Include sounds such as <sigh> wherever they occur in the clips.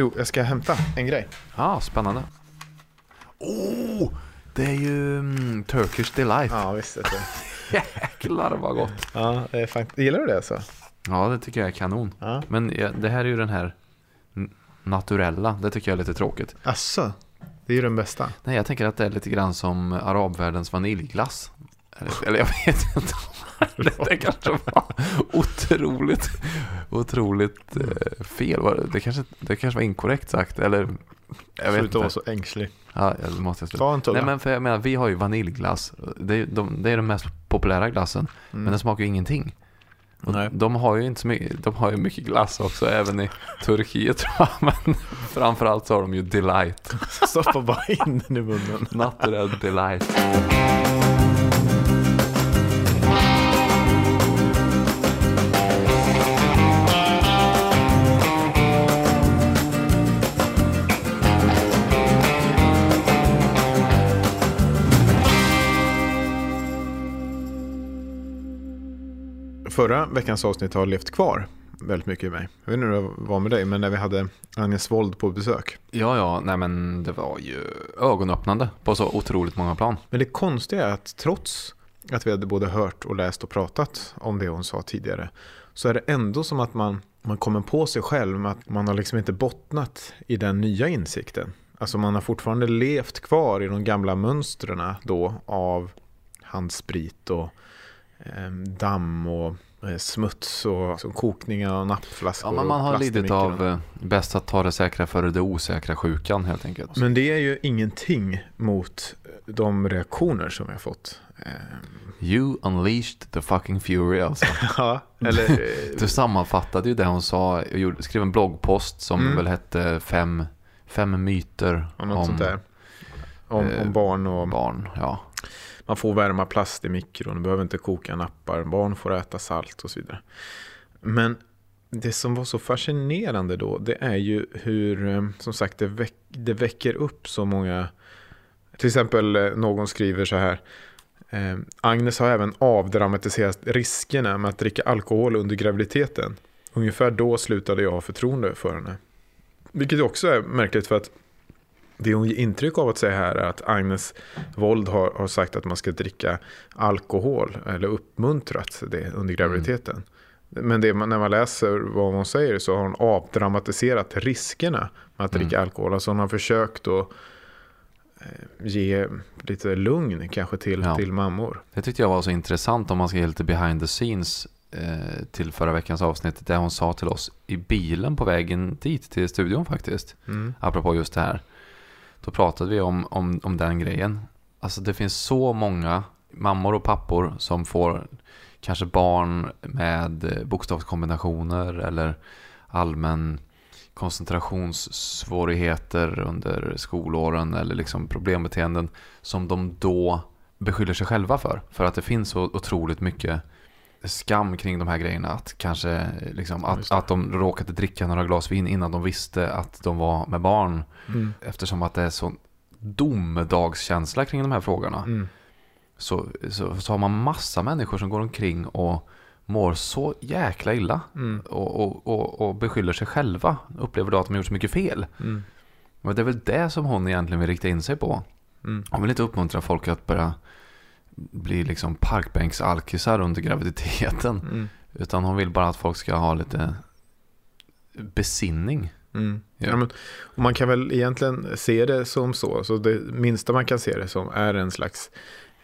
Jo, jag ska hämta en grej. Ja, ah, spännande. Oh, det är ju mm, Turkish Delight. Ja, visst. Det. <laughs> Jäklar vad gott. Ja, det är fan... Gillar du det alltså? Ja, det tycker jag är kanon. Ja. Men ja, det här är ju den här naturella. Det tycker jag är lite tråkigt. Asså? Det är ju den bästa. Nej, jag tänker att det är lite grann som arabvärldens vaniljglass. Eller, eller jag vet inte. Det, det kanske var otroligt, otroligt eh, fel. Var det- kanske, det kanske var inkorrekt sagt. Eller, jag vet Sluta inte. vara så ängslig. Ja, det måste jag sluta. Ta en tugga. Nej, men för jag menar, vi har ju vaniljglass. Det är, de, det är den mest populära glassen. Men den smakar ju ingenting. Och Mm. Nej. De har ju inte så mycket, de har ju mycket glass också, även i Turkiet tror jag. <laughs> Men framförallt så har de ju delight. Stoppa bara in den i munnen. Naturell delight. Förra veckans avsnitt har levt kvar väldigt mycket i mig. Jag vet inte hur det var med dig, men när vi hade Agnes Wold på besök. Ja, ja, nej men det var ju ögonöppnande på så otroligt många plan. Men det konstiga är att trots att vi hade både hört och läst och pratat om det hon sa tidigare så är det ändå som att man, man kommer på sig själv med att man har liksom inte bottnat i den nya insikten. Alltså man har fortfarande levt kvar i de gamla mönstren då av handsprit och eh, damm och smuts och så kokningar och nappflaskor. Ja, men man har lidit av eh, bäst att ta det säkra före det osäkra sjukan helt enkelt. Men det är ju ingenting mot de reaktioner som har fått. Eh, You unleashed the fucking fury alltså. <laughs> Ja, eller... <laughs> Du sammanfattade ju det hon sa, och skrev en bloggpost som Mm. väl hette fem, fem myter om. Om, eh, om barn och barn. Ja man får värma plast i mikron, du behöver inte koka nappar, barn får äta salt och så vidare. Men det som var så fascinerande då, det är ju hur, eh, som sagt, det, väck, det väcker upp så många... Till exempel eh, någon skriver så här. Eh, Agnes har även avdramatiserat riskerna med att dricka alkohol under graviditeten. Ungefär då slutade jag ha förtroende för henne. Vilket också är märkligt för att det hon ger intryck av att säga här är att Agnes Wold har, har sagt att man ska dricka alkohol eller uppmuntrat det under graviditeten. Men det, när man läser vad hon säger så har hon avdramatiserat riskerna med att dricka alkohol. Alltså hon har försökt att eh, ge lite lugn kanske till, Ja. till mammor. Det tyckte jag var så intressant om man ska ge lite behind the scenes eh, till förra veckans avsnitt. Det hon sa till oss i bilen på vägen dit till studion faktiskt. Mm. Apropå just det här. Då pratade vi om, om, om den grejen. Alltså det finns så många mammor och pappor som får kanske barn med eh, bokstavskombinationer eller allmän koncentrationssvårigheter under skolåren eller liksom problembeteenden som de då beskyller sig själva för. För att det finns så otroligt mycket skam kring de här grejerna. Att kanske liksom, Ja, att, att de råkade dricka några glas vin innan de visste att de var med barn. Mm. Eftersom att det är så domedagskänsla kring de här frågorna. Mm. Så, så, så har man massa människor som går omkring och mår så jäkla illa. Mm. Och, och, och, och beskyller sig själva. Upplever då att de har gjort så mycket fel. Mm. Men det är väl det som hon egentligen vill rikta in sig på. Mm. Hon vill inte uppmuntra folk att börja bli liksom parkbänksalkisar under graviditeten. Mm. Utan hon vill bara att folk ska ha lite besinning. Mm. Ja. Men, och man kan väl egentligen se det som så. Så det minsta man kan se det som är en slags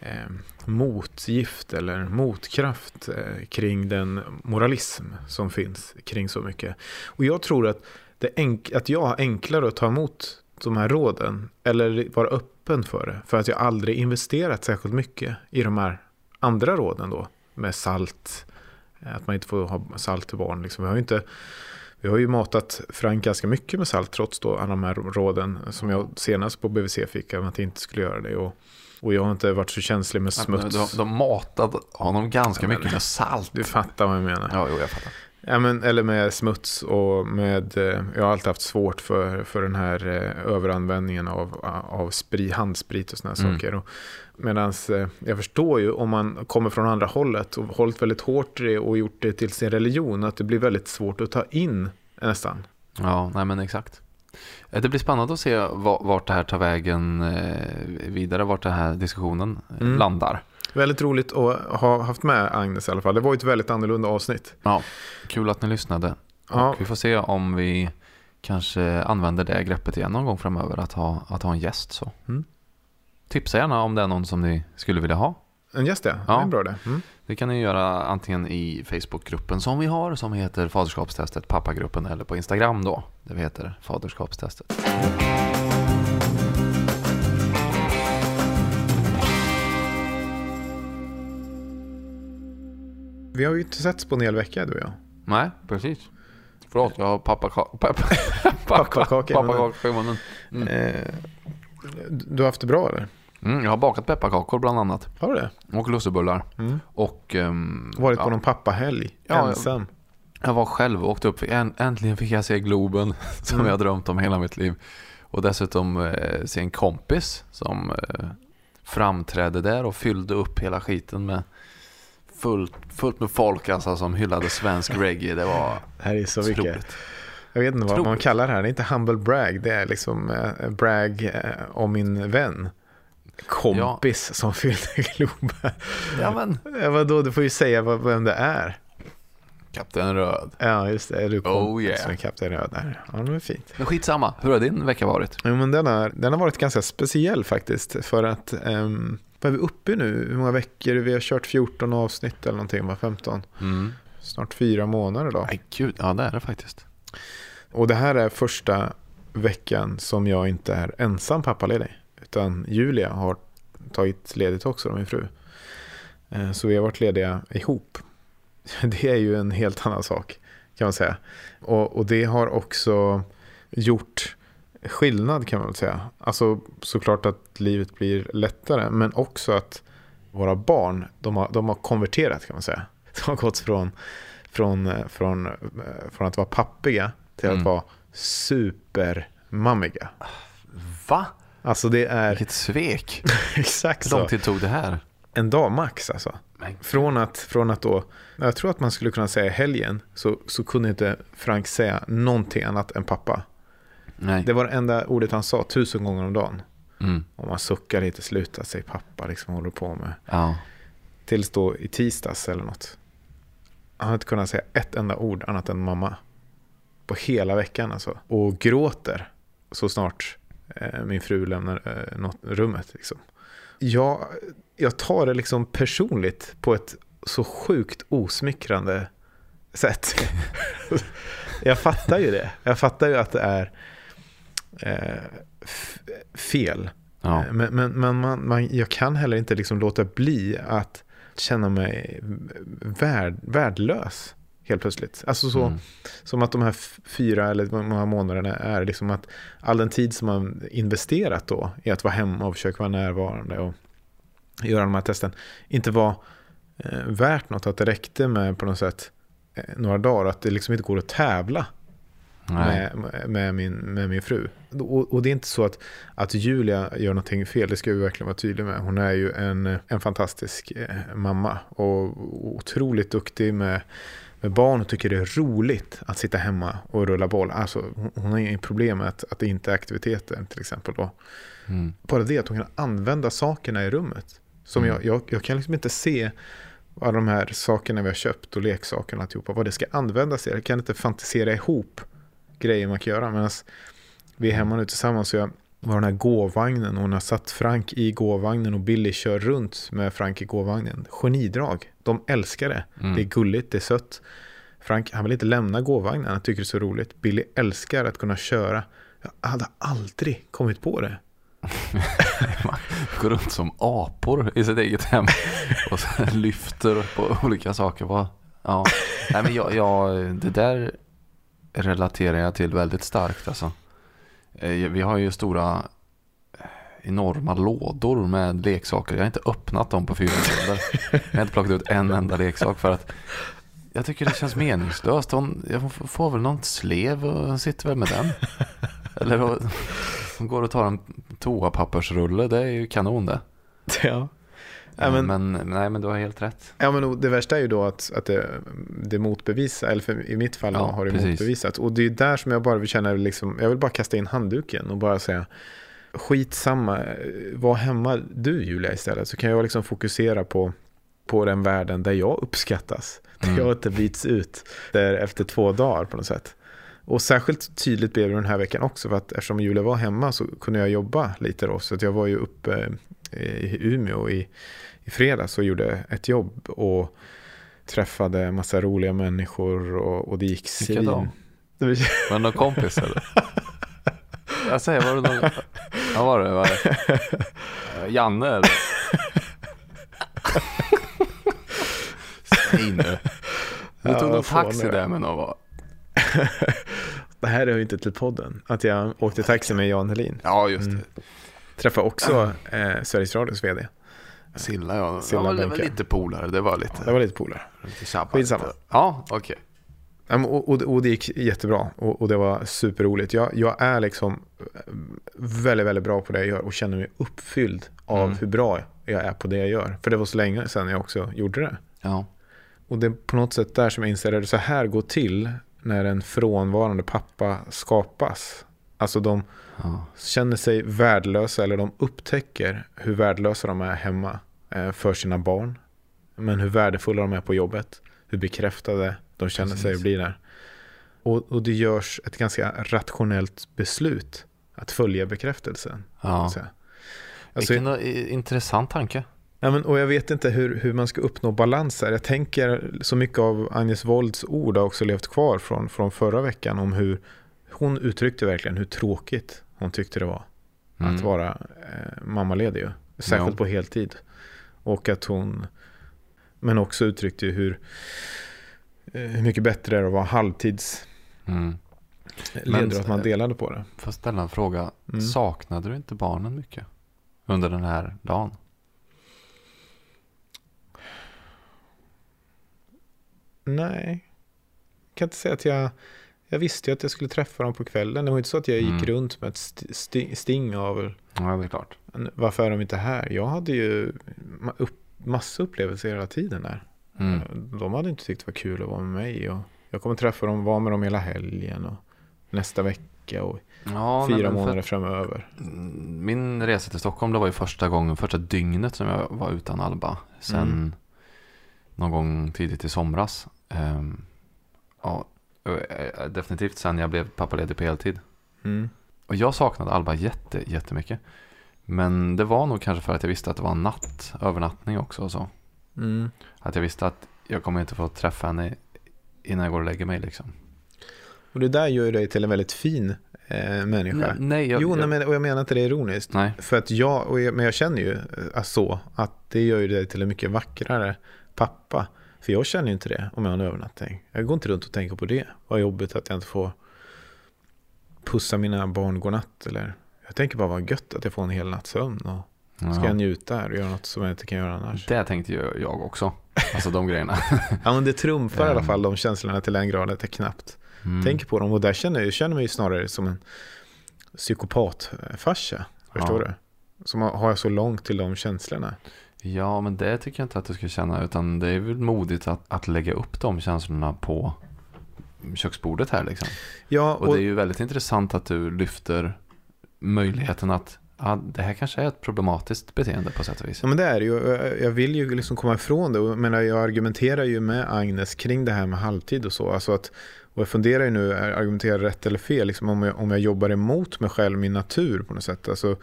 eh, motgift eller motkraft eh, kring den moralism som finns kring så mycket. Och jag tror att, det enk- att jag har enklare att ta emot de här råden eller vara öppen för det. För att jag aldrig investerat särskilt mycket i de här andra råden då. Med salt, att man inte får ha salt till barn. Liksom. Vi har ju inte vi har ju matat Frank ganska mycket med salt trots då alla de här råden som jag senast på BVC fick att jag inte skulle göra det. Och, och jag har inte varit så känslig med smuts. De, de matade honom ganska Ja, mycket med salt. Du fattar vad jag menar. Ja, jo, jag fattar. Ja, men, eller med smuts och med, eh, jag har alltid haft svårt för, för den här eh, överanvändningen av, av spri, handsprit och sådana Mm. saker. Eh, jag förstår ju om man kommer från andra hållet och hållit väldigt hårt i det och gjort det till sin religion att det blir väldigt svårt att ta in nästan. Ja, nej men exakt. Eh, Det blir spännande att se va- vart det här tar vägen eh, vidare, vart den här diskussionen eh, Mm. landar. Väldigt roligt att ha haft med Agnes i alla fall. Det var ju ett väldigt annorlunda avsnitt. Ja, kul att ni lyssnade. Ja, vi får se om vi kanske använder det greppet igen någon gång framöver, att ha, att ha en gäst. Så. Mm. Tipsa gärna om det är någon som ni skulle vilja ha. en gäst ja. Det är bra det. Mm. Det kan ni göra antingen i Facebookgruppen som vi har, som heter Faderskapstestet, pappagruppen, eller på Instagram då, där vi heter Faderskapstestet. Vi har ju inte setts på en hel vecka du och jag. Nej, precis. Förlåt, jag har pappakaka <laughs> Pappakaka i munnen. Mm. Eh, du har haft det bra eller? Mm, jag har bakat pepparkakor bland annat. Har du det? Och lussebullar. Mm. Och... ehm, Varit på ja, någon pappahelg? Ja, ensam? Jag var själv och åkte upp. Änt- Äntligen fick jag se Globen <laughs> som Mm. jag drömt om hela mitt liv. Och dessutom eh, se en kompis som eh, framträdde där och fyllde upp hela skiten med fullt, fullt med folk alltså, som hyllade svensk reggae. Det var Det här är så mycket. otroligt. Jag vet inte vad man kallar det här. Det är inte humble brag. Det är liksom eh, brag eh, om min vän. Kompis som fyllde Globen. Ja men, Ja, vadå, du får ju säga vad- vem det är. Kapten Röd. Ja, just det. Är du kompis Oh, yeah. med Kapten Röd där? Ja, det är fint. Men skitsamma, hur har din vecka varit? Jo, men den, har, den har varit ganska speciell faktiskt. För att, um, vad är vi uppe i nu? Hur många veckor? Vi har kört 14 avsnitt eller någonting, va? 15. Mm. Snart fyra månader då. Nej gud, ja det är det faktiskt. Och det här är första veckan som jag inte är ensam pappaledig. Utan Julia har tagit ledigt också, min fru. Eh, Så vi har varit lediga ihop. <laughs> Det är ju en helt annan sak kan man säga. Och, och det har också gjort skillnad kan man väl säga. Alltså såklart att livet blir lättare. Men också att våra barn, de har, de har konverterat kan man säga. De har gått från, från, från, eh, från att vara pappiga till att Mm. vara supermammiga. Va? Alltså det är Vilket svek. <laughs> exakt Hur lång tid tog det här? En dag max alltså. Från att, från att då, jag tror att man skulle kunna säga helgen, så, så kunde inte Frank säga någonting annat än pappa. Nej. Det var det enda ordet han sa tusen gånger om dagen. Mm. Och man suckar lite, sluta säg pappa, liksom håller på med. Ja. Tills då i tisdags eller något. Han hade inte kunnat säga ett enda ord annat än mamma. På hela veckan alltså. Och gråter så snart eh, min fru lämnar eh, något, rummet. Liksom. Jag, jag tar det liksom personligt på ett så sjukt osmickrande sätt. <laughs> jag fattar ju det. Jag fattar ju att det är fel. ja. Men, men, men man, man, jag kan heller inte liksom låta bli att känna mig värd, värdelös helt plötsligt. Alltså så, Mm. som att de här fyra eller många månaderna är liksom att all den tid som man investerat då i att vara hemma och försöka vara närvarande och göra de här testen inte var eh, värt något. Att det räckte med på något sätt eh, några dagar. Att det liksom inte går att tävla. Med, med, min, med min fru. Och, och det är inte så att, att Julia gör någonting fel, det ska vi verkligen vara tydliga med. Hon är ju en, en fantastisk eh, mamma och otroligt duktig med, med barn och tycker det är roligt att sitta hemma och rulla boll. Alltså, hon, har inget problem med att, att det inte är aktiviteter till exempel. Då. Mm. Bara det att hon kan använda sakerna i rummet. Som Mm. jag, jag, jag kan liksom inte se alla de här sakerna vi har köpt och leksakerna alltihopa, vad det ska användas till. Jag kan inte fantisera ihop grejer man kan göra. Medan vi är hemma nu tillsammans så jag var den här gåvagnen och hon har satt Frank i gåvagnen och Billy kör runt med Frank i gåvagnen. Genidrag. De älskar det. Mm. Det är gulligt, det är sött. Frank, han vill inte lämna gåvagnen, han tycker det är så roligt. Billy älskar att kunna köra. Jag hade aldrig kommit på det. <laughs> Går runt som apor i sitt eget hem och lyfter på olika saker. Ja. Nej, men jag, jag, det där relaterar jag till väldigt starkt. Alltså. Eh, vi har ju stora eh, enorma lådor med leksaker. Jag har inte öppnat dem på fyra månader. Jag har inte plockat ut en enda leksak för att jag tycker det känns meningslöst. Hon, jag får- väl någon slev och sitter väl med den. Eller hon går och tar en toapappersrulle. Det är ju kanon det. Ja. Ja, men- men, nej, men du har helt rätt. Ja, men det värsta är ju då att, att det, det motbevisas, eller för, i mitt fall Ja, har det precis. motbevisats. Och det är där som jag bara vill känna, liksom, jag vill bara kasta in handduken och bara säga skitsamma, var hemma du Julia istället. Så kan jag liksom fokusera på, på den världen där jag uppskattas. Där Mm. jag inte byts ut där efter två dagar på något sätt. Och särskilt tydligt blev det den här veckan också för att eftersom Julia var hemma så kunde jag jobba lite då. Så att jag var ju uppe i Umeå i, i fredags och gjorde ett jobb och träffade massa roliga människor och, och det gick Vilka då? svin. <laughs> Var det någon kompis eller? <laughs> Jag säger, var det någon? Vad var det? Var det? <laughs> Janne eller? Säg nu. Du Ja, tog vad fan taxi där med någon va? Det här är ju inte till podden. Att jag åkte taxi med Jan Helin. Ja, just det. Mm. Träffade också eh, Sveriges Radios vd. Silla ja. Silla ja, det var lite polare. Det var lite, Det var lite polare. Skitsamma. Ja, okej. Ja, men Och, och, och det gick jättebra och, och det var superroligt. Jag, jag är liksom eh, väldigt, väldigt bra på det jag gör och känner mig uppfylld av Mm. hur bra jag är på det jag gör. För det var så länge sedan jag också gjorde det. Ja. Och det är på något sätt där som jag inser att så här går till när en frånvarande pappa skapas. Alltså de ja. känner sig värdelösa eller de upptäcker hur värdelösa de är hemma eh, för sina barn. Men hur värdefulla de är på jobbet. Hur bekräftade de känner sig Precis. bli där. Och, och det görs ett ganska rationellt beslut att följa bekräftelsen. ja. Alltså, Vilken eh, intressant tanke. Ja, men, och jag vet inte hur, hur man ska uppnå balans här. Jag tänker så mycket av Agnes Wolds ord har också levt kvar från, från förra veckan om hur hon uttryckte verkligen hur tråkigt hon tyckte det var Mm. att vara eh, mammaledig. ju. Särskilt Ja. på heltid. Och att hon, men också uttryckte ju hur, eh, hur mycket bättre det är att vara halvtidsledig Mm. att man delade på det. Får jag ställa en fråga? Mm. Saknade du inte barnen mycket under den här dagen? Nej, jag kan inte säga att jag... Jag visste ju att jag skulle träffa dem på kvällen. Det var inte så att jag gick Mm. runt med ett st- sti- sting av Ja, det är klart. varför är de inte här. Jag hade ju upp, massa upplevelser hela tiden där. Mm. De hade inte tyckt det var kul att vara med mig. Och jag kommer träffa dem, vara med dem hela helgen och nästa vecka och Ja, fyra månader framöver. Mm, Min resa till Stockholm det var ju första gången, första dygnet som jag var utan Alba. Sen Mm. någon gång tidigt i somras. Ehm, ja, eh, definitivt sen jag blev pappaledig på heltid. Mm. Och jag saknade Alba jätte, jättemycket. Men det var nog kanske för att jag visste att det var en natt, övernattning också och så. Mm. Att jag visste att jag kommer inte få träffa henne innan jag går och lägger mig liksom. Och det där gör ju dig till en väldigt fin eh, människa. Nej, nej, jag, jo, nej, jag, men, och jag menar inte det ironiskt. nej. För att jag, jag, men jag känner ju eh, så, att det gör ju dig till en mycket vackrare pappa. För jag känner ju inte det om jag har en övernattning. Jag går inte runt och tänker på det. Vad jobbigt att jag inte får pussa mina barn godnatt. Eller, jag tänker bara vad gött att jag får en hel natts sömn. Och ska Ja. jag njuta här och göra något som jag inte kan göra annars. Det tänkte ju jag också. Alltså de grejerna. <laughs> Ja, men det trumfar i alla Ehm. fall de känslorna till en grad att jag knappt Mm. tänker på dem. Och där känner jag, känner mig ju snarare som en psykopatfarsa. Förstår Ja. du? Som har, har jag så långt till de känslorna. Ja, men det tycker jag inte att du ska känna. Utan det är väl modigt att, att lägga upp de känslorna på köksbordet här liksom. Ja, Och, det är ju väldigt intressant att du lyfter möjligheten att ja, det här kanske är ett problematiskt beteende på sätt och vis. Ja men det är det ju. Jag- Jag vill ju liksom komma ifrån det. Och Jag, menar, jag argumenterar ju med Agnes kring det här med halvtid och så. Alltså att, och jag funderar ju nu, argumenterar rätt eller fel? Liksom om, jag, om jag jobbar emot mig själv, min natur på något sätt. Alltså,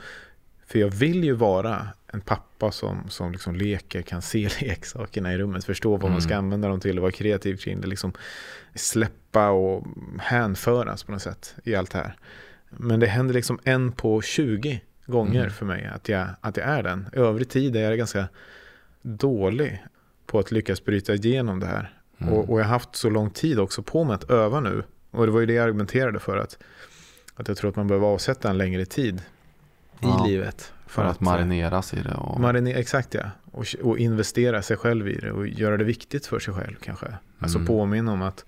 för jag vill ju vara en pappa som, som liksom leker, kan se <laughs> leksakerna i rummet, förstå vad man ska Mm. använda dem till och vara kreativ kring det. Liksom släppa och hänföras på något sätt i allt det här. Men det händer liksom en på 20 gånger Mm. för mig att jag, att jag är den. I övrig tid är jag ganska dålig på att lyckas bryta igenom det här. Mm. Och, och jag har haft så lång tid också på mig att öva nu. Och det var ju det jag argumenterade för. Att, att jag tror att man behöver avsätta en längre tid Ja, i livet. För att marineras i det. Och, Marine, exakt ja. Och, och investera sig själv i det och göra det viktigt för sig själv kanske. Alltså Mm. påminna om att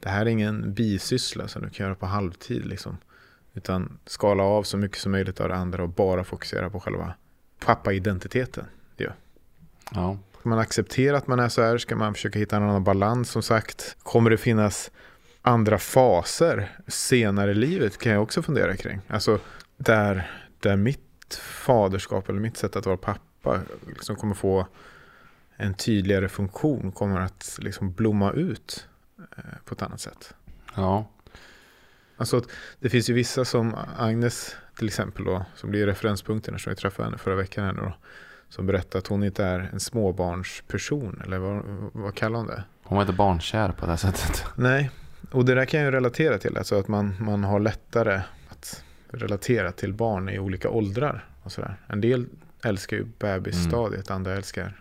det här är ingen bisyssla som du kan göra på halvtid liksom. Utan skala av så mycket som möjligt av det andra och bara fokusera på själva pappa-identiteten. Ja. Ska man acceptera att man är så här? Ska man försöka hitta en annan balans som sagt? Kommer det finnas andra faser senare i livet kan jag också fundera kring. Alltså där, där mitt faderskap eller mitt sätt att vara pappa liksom kommer få en tydligare funktion kommer att liksom blomma ut eh, på ett annat sätt. Ja. Alltså det finns ju vissa som Agnes till exempel då, som blir referenspunkten som vi träffade henne förra veckan här nu då, som berättar att hon inte är en småbarnsperson, eller vad, vad kallar hon det? Hon var inte barnkär på det sättet. Nej, och det där kan jag ju relatera till, alltså att man, man har lättare att relatera till barn i olika åldrar och sådär. En del älskar ju bebisstadiet, andra älskar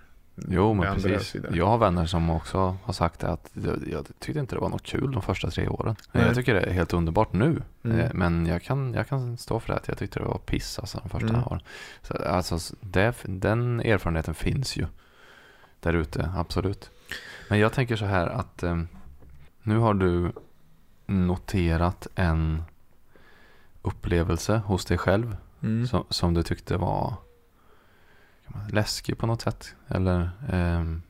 Jo, men precis. Jag har vänner som också har sagt att jag, jag tyckte inte det var något kul de första tre åren. Nej. Jag tycker det är helt underbart nu. Mm. Eh, Men jag kan, jag kan stå för det att jag tyckte det var piss alltså, de första Mm. åren. Så, alltså, det, den erfarenheten finns ju där ute, absolut. Men jag tänker så här att eh, nu har du noterat en upplevelse hos dig själv Mm. som, som du tyckte var läskig på något sätt. Eller ehm,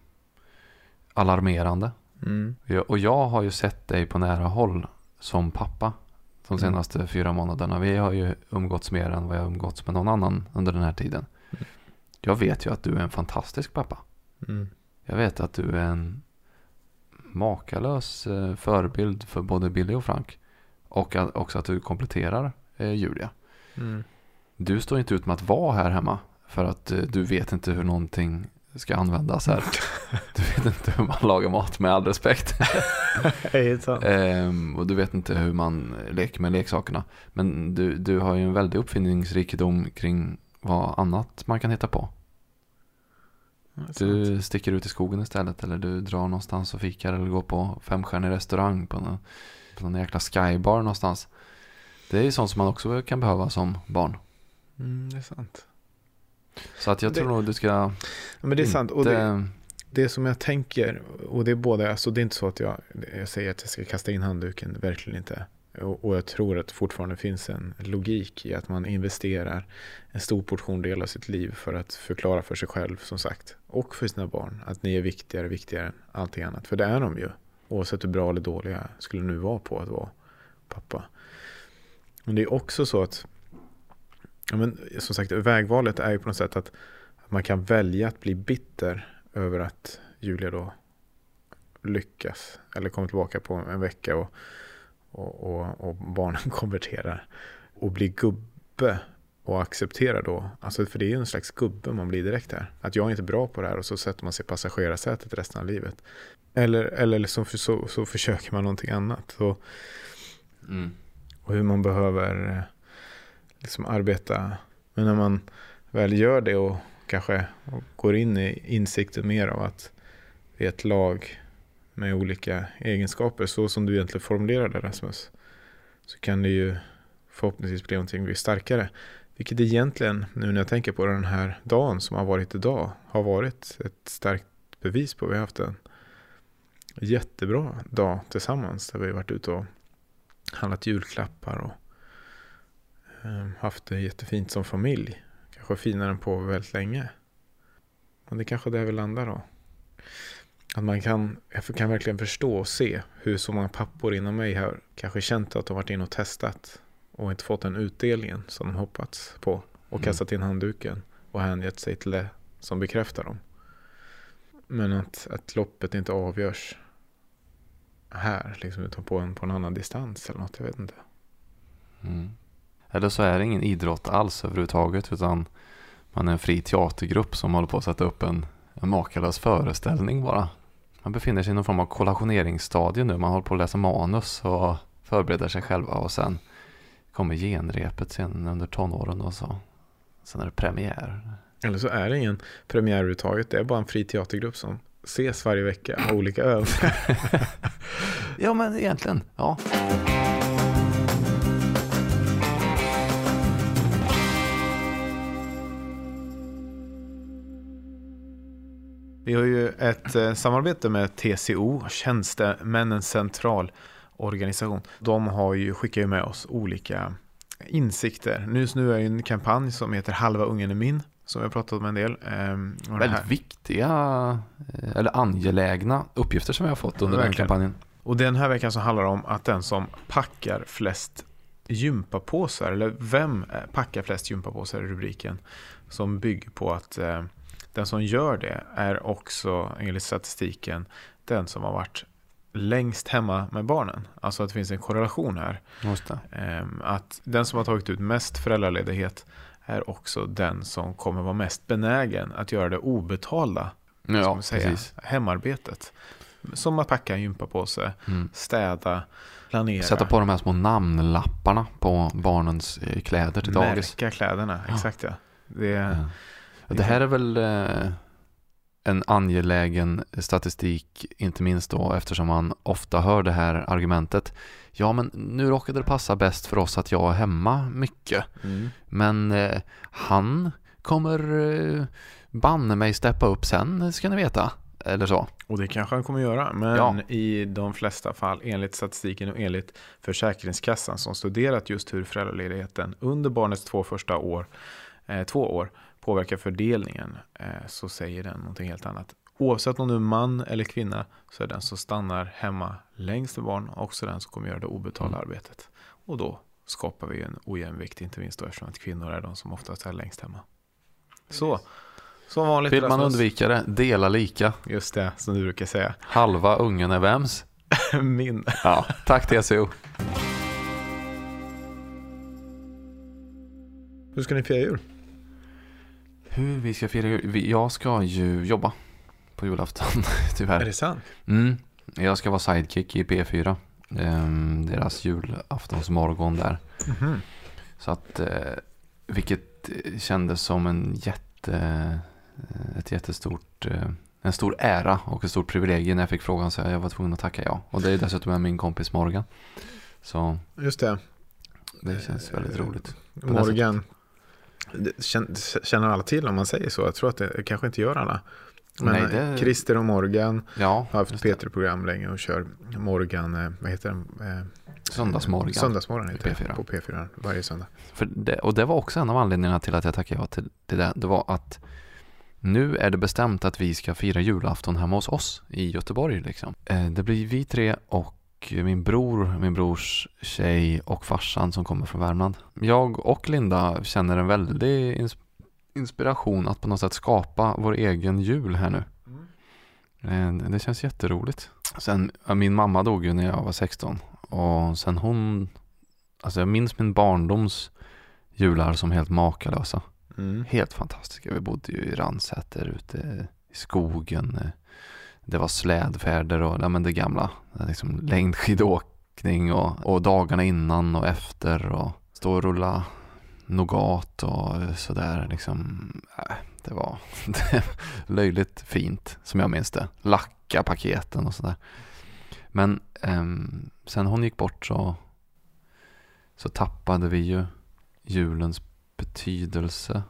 alarmerande. Mm. Jag, och jag har ju sett dig på nära håll som pappa de Mm. senaste fyra månaderna. Vi har ju umgåtts mer än vad jag umgåtts med någon annan under den här tiden. Mm. Jag vet ju att du är en fantastisk pappa. Mm. Jag vet att du är en makalös eh, förebild för både Billy och Frank. Och också att du kompletterar eh, Julia. Mm. Du står inte ut med att vara här hemma. För att eh, du vet inte hur någonting ska användas här. <laughs> Du vet inte hur man lagar mat med all respekt. <laughs> Ehm, och du vet inte hur man leker med leksakerna. Men du, du har ju en väldig uppfinningsrikedom kring vad annat man kan hitta på. Du sticker ut i skogen istället. Eller du drar någonstans och fikar. Eller går på femstjärnig restaurang på någon, på någon jäkla skybar någonstans. Det är ju sånt som man också kan behöva som barn. Mm, det är sant. Så att jag Det- tror nog du ska Ja, men det är sant. Och det, det som jag tänker, och det är både, alltså det är inte så att jag, jag säger att jag ska kasta in handduken, verkligen inte. Och, och jag tror att det fortfarande finns en logik i att man investerar en stor portion del av sitt liv för att förklara för sig själv, som sagt, och för sina barn, att ni är viktigare, viktigare än allting annat. För det är de ju, oavsett hur bra eller dåliga skulle nu vara på att vara pappa. Men det är också så att, ja men, som sagt, vägvalet är ju på något sätt att, man kan välja att bli bitter över att Julia då lyckas eller kommer tillbaka på en vecka och, och, och, och barnen <laughs> konverterar och blir gubbe och accepterar då, alltså för det är ju en slags gubbe man blir direkt här, att jag är inte bra på det här och så sätter man sig i passagerarsätet resten av livet. Eller, eller så, så, så försöker man någonting annat. Så, Mm och hur man behöver eh, liksom arbeta. Men när man väl gör det och kanske går in i insikten mer av att vi är ett lag med olika egenskaper, så som du egentligen formulerade Rasmus, så kan det ju förhoppningsvis bli någonting bli starkare. Vilket egentligen, nu när jag tänker på den här dagen som har varit idag, har varit ett starkt bevis på. Vi har haft en jättebra dag tillsammans där vi har varit ute och handlat julklappar och eh, haft det jättefint som familj. Kanske finare än på väldigt länge. Och det är kanske där vi landar då. Att man kan, jag kan verkligen förstå och se hur så många pappor inom mig har kanske känt att de varit inne och testat och inte fått den utdelningen som de hoppats på och Mm. kastat in handduken och hängett sig till det som bekräftar dem. Men att, att loppet inte avgörs här, liksom, utan på en, på en annan distans eller något, jag vet inte. Mm. Eller så är det ingen idrott alls överhuvudtaget utan man är en fri teatergrupp som håller på att sätta upp en, en makalös föreställning bara. Man befinner sig i någon form av kollationeringsstadie nu. Man håller på att läsa manus och förbereder sig själva och sen kommer genrepet sen under tonåren och så. Sen är det premiär. Eller så är det ingen premiär överhuvudtaget, det är bara en fri teatergrupp som ses varje vecka, olika övningar. <laughs> Ja men egentligen, ja. Vi har ju ett eh, samarbete med TCO, Tjänstemännens centralorganisation. De har ju, skickar ju med oss olika insikter. Just nu är det en kampanj som heter Halva ungen är min. Som har pratat om en del. Ehm, den Väldigt viktiga eh, eller angelägna uppgifter som vi har fått under den Verkligen. kampanjen. Och den här veckan så handlar det om att den som packar flest gympapåsar, eller vem eh, packar flest gympapåsar i rubriken, som bygger på att eh, den som gör det är också enligt statistiken den som har varit längst hemma med barnen. Alltså att det finns en korrelation här. Ehm, Att den som har tagit ut mest föräldraledighet är också den som kommer vara mest benägen att göra det obetalda Ja, säga, precis. hemarbetet. Som att packa en gympapåse, Mm. städa, planera, Sätta på de här små namnlapparna på barnens eh, kläder till dagis. märka kläderna. Exakt ja. Det, Ja. Det här är väl eh, en angelägen statistik, inte minst då eftersom man ofta hör det här argumentet. Ja, men nu råkade det passa bäst för oss att jag är hemma mycket. mm. Men eh, han kommer eh, banne mig steppa upp sen, ska ni veta. Eller så. Och det kanske han kommer göra. Men Ja. i de flesta fall, enligt statistiken och enligt Försäkringskassan som studerat just hur föräldraledigheten under barnets två första år, eh, två år påverkar fördelningen, eh, så säger den någonting helt annat. Oavsett om du är man eller kvinna så är den som stannar hemma längst med barn också den som kommer göra det obetalda Mm. arbetet. Och då skapar vi en ojämvikt, inte minst då eftersom att kvinnor är de som oftast är längst hemma. Så, som vanligt. Vill man undvika det, dela lika. Just det, som du brukar säga. Halva ungen är vems? <laughs> Min. Ja, tack TCO. Hur ska ni fira jul? Hur vi ska fira jul? Jag ska ju jobba på julafton, <laughs> tyvärr. Är det sant? Mm. Jag ska vara sidekick i P4. ehm, deras julaftonsmorgon där. Mhm. Så att, eh, vilket eh, kändes som en jätte, eh, ett jättestort, en stor ära och ett stort privilegium när jag fick frågan så jag var tvungen att tacka ja. Och det är dessutom med min kompis Morgan. Så Just det. det känns väldigt roligt. Morgan. Känner alla till om man säger så? Jag tror att det kanske inte gör alla. Men Nej, det- Christer och Morgan Ja, har haft just det. P3-program länge och kör Morgan, eh, vad heter den? Eh, Söndagsmorgon. Söndagsmorgon heter P4. det på P4 varje söndag. Det, och det var också en av anledningarna till att jag tackade ja till, till det. Det var att nu är det bestämt att vi ska fira julafton hemma hos oss i Göteborg. Liksom. Eh, det blir vi tre och min bror, min brors tjej och farsan som kommer från Värmland. Jag och Linda känner en väldig ins- inspiration att på något sätt skapa vår egen jul här nu. Eh, Det känns jätteroligt. Sen, min mamma dog ju när jag var 16 och sen hon, alltså jag minns min barndoms jular som helt makalösa. Mm. Helt fantastiska. Vi bodde ju i Ransäter ute i skogen. Det var slädfärder och ja, men det gamla. Liksom längdskidåkning och, och dagarna innan och efter och stå och rulla nougat och sådär. Liksom, äh, det var <laughs> löjligt fint som jag minns det. Lacka paketen och sådär. Men ehm, sen hon gick bort så, så tappade vi ju julens betydelse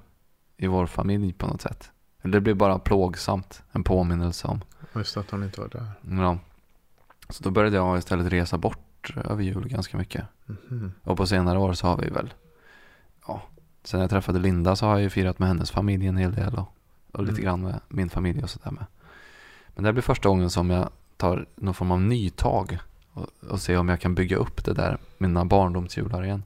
i vår familj på något sätt. Det blev bara plågsamt, en påminnelse om. Just att hon inte var där. Ja. Så då började jag istället resa bort över jul ganska mycket. Mhm. Och på senare år så har vi väl, ja, sen jag träffade Linda så har jag ju firat med hennes familj en hel del och, och lite Mm. grann med min familj och sådär med. Men det här blir första gången som jag tar någon form av nytag och, och ser om jag kan bygga upp det där, mina barndomsjular igen.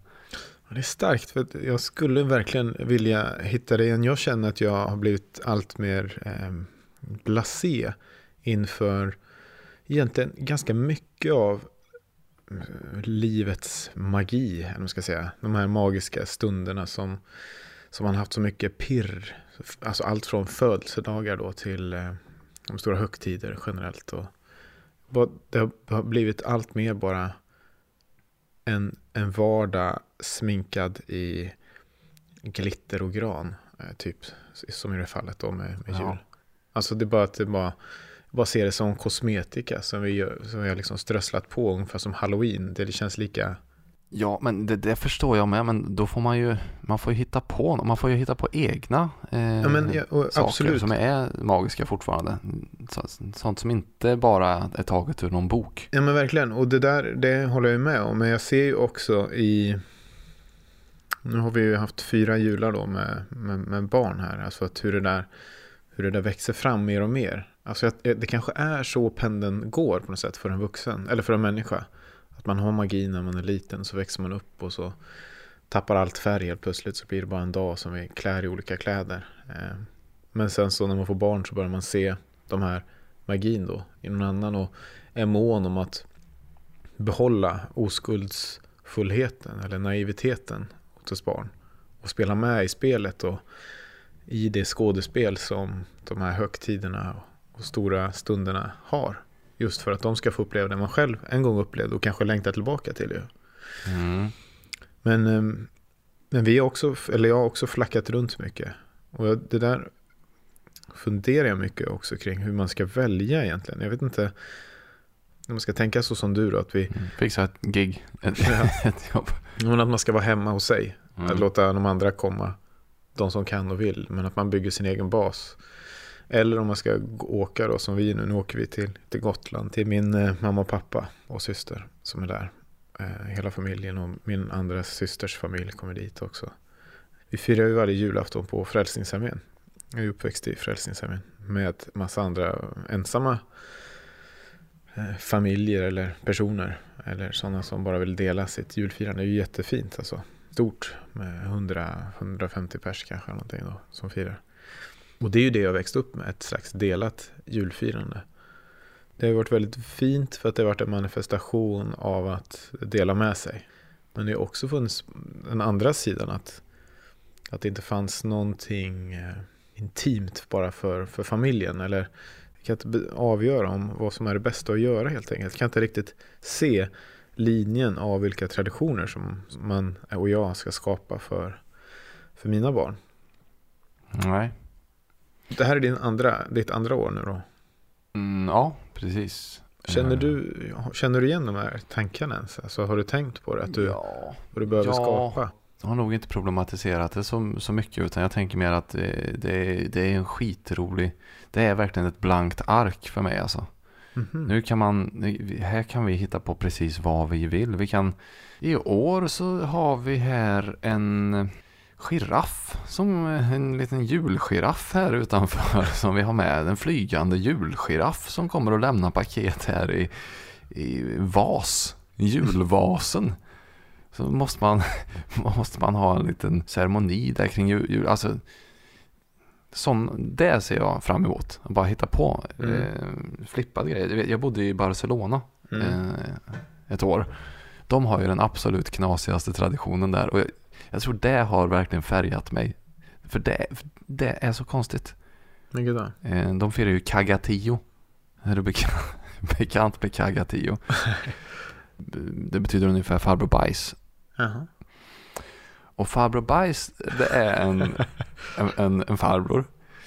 Det är starkt för jag skulle verkligen vilja hitta det igen. Jag känner att jag har blivit allt mer eh, blasé inför egentligen ganska mycket av livets magi, eller man ska säga. De här magiska stunderna som, som man haft så mycket pirr. Alltså allt från födelsedagar då till eh, de stora högtider generellt. Och det har blivit allt mer bara en, en vardag sminkad i glitter och gran. eh, Typ som i det fallet då med, med Ja. jul. Alltså det är bara att det bara, bara ser det som kosmetika som vi, gör, som vi har liksom strösslat på ungefär som halloween. Det känns lika... Ja, men det, det förstår jag med, men då får man ju, man får ju hitta på, man får ju hitta på egna eh, Ja, men, ja, och saker absolut. som är magiska fortfarande. Så, sånt som inte bara är taget ur någon bok. Ja men verkligen, och det där det håller jag med om. Men jag ser ju också i, Nu har vi ju haft fyra jular då med, med, med barn här. Alltså att hur det, där, hur det där växer fram mer och mer. Alltså att eh, det kanske är så pendeln går på något sätt för en vuxen. Eller för en människa. Att man har magi när man är liten. Så växer man upp och så tappar allt färg helt plötsligt. Så blir det bara en dag som vi klär i olika kläder. Eh, men sen så när man får barn så börjar man se de här magin då i någon annan. Och är mån om att behålla oskuldsfullheten eller naiviteten hos barn. Och spela med i spelet och i det skådespel som de här högtiderna och stora stunderna har. Just för att de ska få uppleva det man själv en gång upplevde och kanske längtar tillbaka till. Ju. Mm. Men, ehm, men vi har också, eller jag har också flackat runt mycket. Och det där funderar jag mycket också kring hur man ska välja egentligen. Jag vet inte om man ska tänka så som du då. Att vi, mm. Fixa ett gig, ett, <laughs> ja. <laughs> ett jobb. Men att man ska vara hemma hos sig. Mm. Att låta de andra komma, de som kan och vill. Men att man bygger sin egen bas. Eller om man ska åka då som vi nu. Nu åker vi till, till Gotland. Till min eh, mamma och pappa och syster som är där. Eh, hela familjen och min andra systers familj kommer dit också. Vi firar ju varje julafton på Frälsningsarmén. Jag är uppväxt i Frälsningsarmén med massa andra ensamma eh, familjer eller personer. Eller sådana som bara vill dela sitt julfirande. Det är ju jättefint alltså. Stort med 100-150 pers kanske någonting då, som firar. Och det är ju det jag växt upp med, ett slags delat julfirande. Det har varit väldigt fint för att det har varit en manifestation av att dela med sig. Men det har också funnits den andra sidan att, att det inte fanns någonting eh, intimt bara för, för familjen. Eller jag kan inte avgöra om vad som är det bästa att göra helt enkelt. Jag kan inte riktigt se linjen av vilka traditioner som man och jag ska skapa för, för mina barn. Nej. Det här är din andra, ditt andra år nu då? Mm, ja, precis. Känner du, känner du igen de här tankarna ens? Alltså, har du tänkt på det? Att du, ja. vad du behöver ja. skapa? Jag har nog inte problematiserat det så, så mycket utan jag tänker mer att det, det, det är en skitrolig, det är verkligen ett blankt ark för mig alltså. Mm -hmm. Nu kan man, här kan vi hitta på precis vad vi vill. Vi kan, i år så har vi här en giraff, som en liten julgiraff här utanför <laughs> som vi har med. En flygande julgiraff som kommer att lämna paket här i, i vas, julvasen så måste man, <laughs> måste man ha en liten ceremoni där kring jul. Alltså, sån, det ser jag fram emot. Att bara hitta på mm. eh, flippade grejer. Jag bodde i Barcelona mm. eh, ett år. De har ju den absolut knasigaste traditionen där. Och jag, jag tror det har verkligen färgat mig. För det, det är så konstigt. Vilket då? Eh, de firar ju Kagatio. Är du bekant, <laughs> bekant med Kagatio? <laughs> det betyder ungefär farbror bajs. Uh-huh. Och farbror Bajs, det är en, en, en, en farbror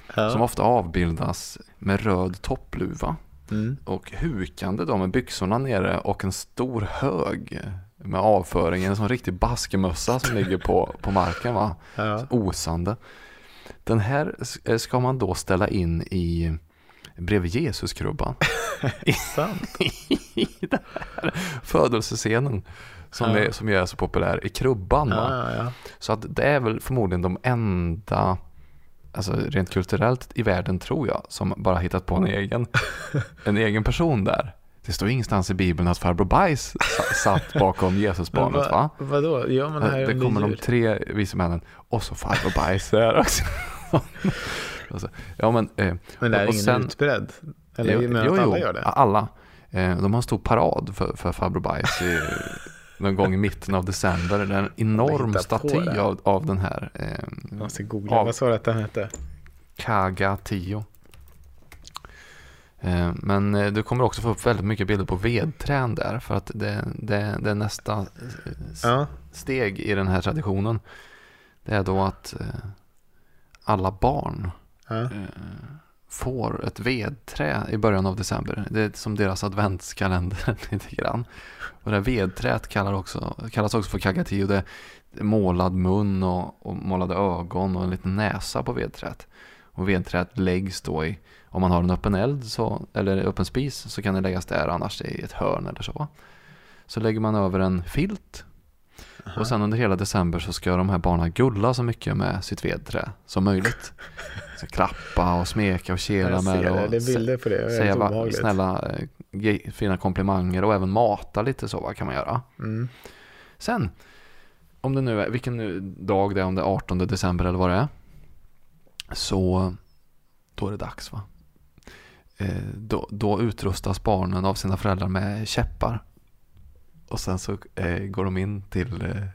uh-huh. som ofta avbildas med röd toppluva. Mm. Och hukande då med byxorna nere och en stor hög med avföringen, en sån riktig baskemössa som <laughs> ligger på, på marken va. Ja. Osande. Den här ska man då ställa in i bredvid Jesuskrubban. <laughs> Sant? <laughs> I den här födelsescenen som, ja. är, som är så populär i krubban. Ja, ja, så att det är väl förmodligen de enda, alltså rent kulturellt i världen tror jag, som bara hittat på en egen, en egen person där. Det står ingenstans i Bibeln att farbror Bajs satt bakom Jesusbarnet va, va? Vadå? Ja, men här det kommer de tre vise männen och så farbror Bajs där också. <laughs> alltså, ja, men, eh, men det är ingen sen, utbredd? Eller jo, jo, att alla gör det? Alla. Eh, de har en stor parad för, för farbror Bajs i, någon gång i mitten av december. Det är en enorm staty av, av den här. Eh, jag måste googla, av, vad sa du att den hette? Kaga 10. Eh, men eh, du kommer också få upp väldigt mycket bilder på vedträn där. För att det, det, det är nästa eh, ja. steg i den här traditionen. Det är då att alla barn ja. Får ett vedträ i början av december. Det är som deras adventskalender <laughs> lite grann. Och det här vedträet kallar också, kallas också för kagatio. Det är målad mun och, och målade ögon och en liten näsa på vedträet. Och vedträet läggs då i, om man har en öppen eld så, eller öppen spis så kan det läggas där annars i ett hörn eller så. Så lägger man över en filt Och sen under hela december så ska de här barnen gulla så mycket med sitt vedträ som möjligt. <laughs> Så klappa och smeka och kela med det. Och Det är bilder på det. Det säga va, snälla eh, fina komplimanger och även mata lite så va, kan man göra. Mm. Sen, om det nu är, vilken dag det är, om det är 18 december eller vad det är. Så, då är det dags va. Eh, då, då utrustas barnen av sina föräldrar med käppar. Och sen så eh, går de in till eh,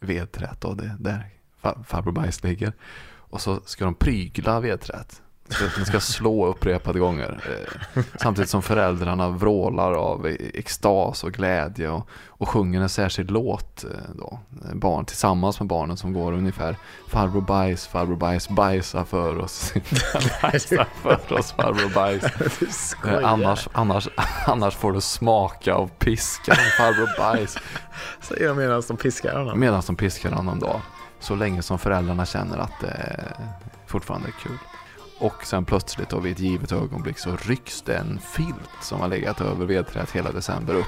vedträt då, det, där farbror Bajs ligger. Och så ska de prygla vedträt. Så att De ska slå upprepade gånger. Eh, samtidigt som föräldrarna vrålar av e- extas och glädje och, och sjunger en särskild låt. eh, Då, barn, tillsammans med barnen som går ungefär Farbror Bajs, farbror Bajs, bajsa för oss. <laughs> bajsa för oss farbror Bajs. <laughs> Eh. Annars, annars, annars får du smaka av piskan farbror Bajs. Säger de medan de piskar honom. Medan de piskar honom då. Så länge som föräldrarna känner att det fortfarande är kul. Och sen plötsligt då vid ett givet ögonblick så rycks det en filt som har legat över vedträet hela december upp.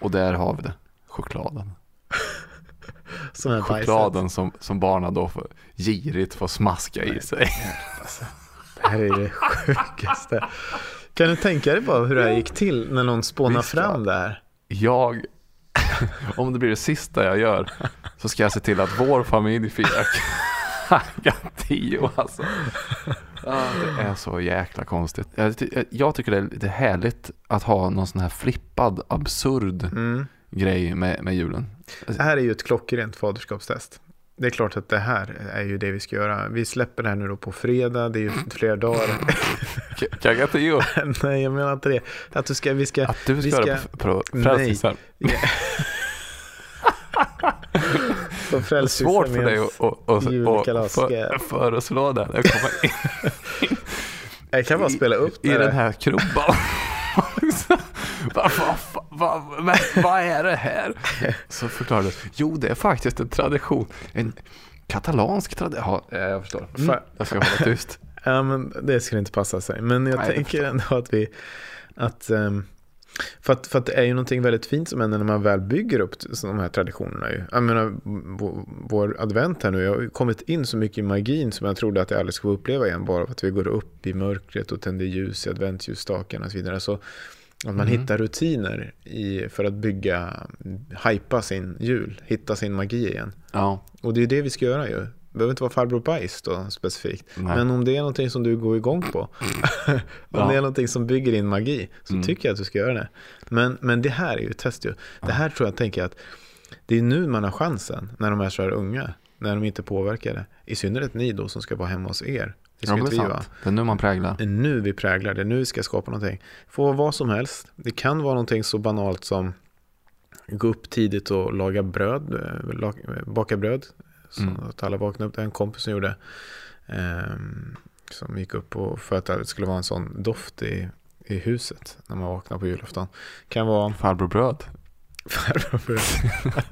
Och där har vi det. Chokladen. <laughs> Som. Chokladen som, som barnen då får, girigt får smaska i sig. Det här är det sjukaste. Kan du tänka dig bara hur det här gick till när någon spånar Visst, fram ja. det här? Jag, <laughs> om det blir det sista jag gör, så ska jag se till att vår familj firar <laughs> tio alltså. Det är så jäkla konstigt. Jag tycker det är lite härligt att ha någon sån här flippad, absurd Mm. grej med, med julen. Det här är ju ett klockrent faderskapstest. Det är klart att det här är ju det vi ska göra. Vi släpper det här nu då på fredag, det är ju flera dagar. K- Kaga tio. Nej, jag menar inte det. Att du ska, vi ska... Att du vi ska göra på, på Nej. Frälsningsarmén. <laughs> på Svårt för dig att för- föreslå det. Jag in <laughs> kan bara spela upp i det. den här krubban. <laughs> Vad <laughs> va, va, va, är det här? Så förklarade du. Jo, det är faktiskt en tradition. En katalansk tradition. Ja, jag förstår. Mm. Jag ska hålla tyst. Ja, men det skulle inte passa sig. Men jag Nej, tänker ändå att vi... Att, ehm, för, att, för att det är ju någonting väldigt fint som händer när man väl bygger upp de här traditionerna. Ju. Jag menar, vår, advent här nu, jag har kommit in så mycket i magin som jag trodde att jag aldrig skulle uppleva igen. Bara för att vi går upp i mörkret och tänder ljus i adventsljusstakarna och så vidare. Så att man Mm. hittar rutiner i, för att bygga, hypa sin jul, hitta sin magi igen. Ja, Och det är det vi ska göra ju. Det behöver inte vara farbror bajs då specifikt. nej. Men om det är någonting som du går igång på, <laughs> om Ja. det är någonting som bygger din magi, så Mm. tycker jag att du ska göra det. Men, men det här är ju ett test ju. Det här tror jag tänker att det är nu man har chansen, när de är så här unga, när de inte påverkar det. I synnerhet ni då som ska vara hemma hos er. Det ska ja, inte det vi vara. Det är nu man präglar. Det är nu vi präglar, det är nu vi ska skapa någonting. Få vad som helst. Det kan vara någonting så banalt som gå upp tidigt och laga bröd, eh, baka bröd. Så Mm. att alla vaknade upp. Det en kompis som gjorde. ehm, som gick upp och för att det skulle vara en sån doft i, i huset när man vaknar på julafton. Kan vara Farbror bröd. <laughs> farbror bröd. <laughs>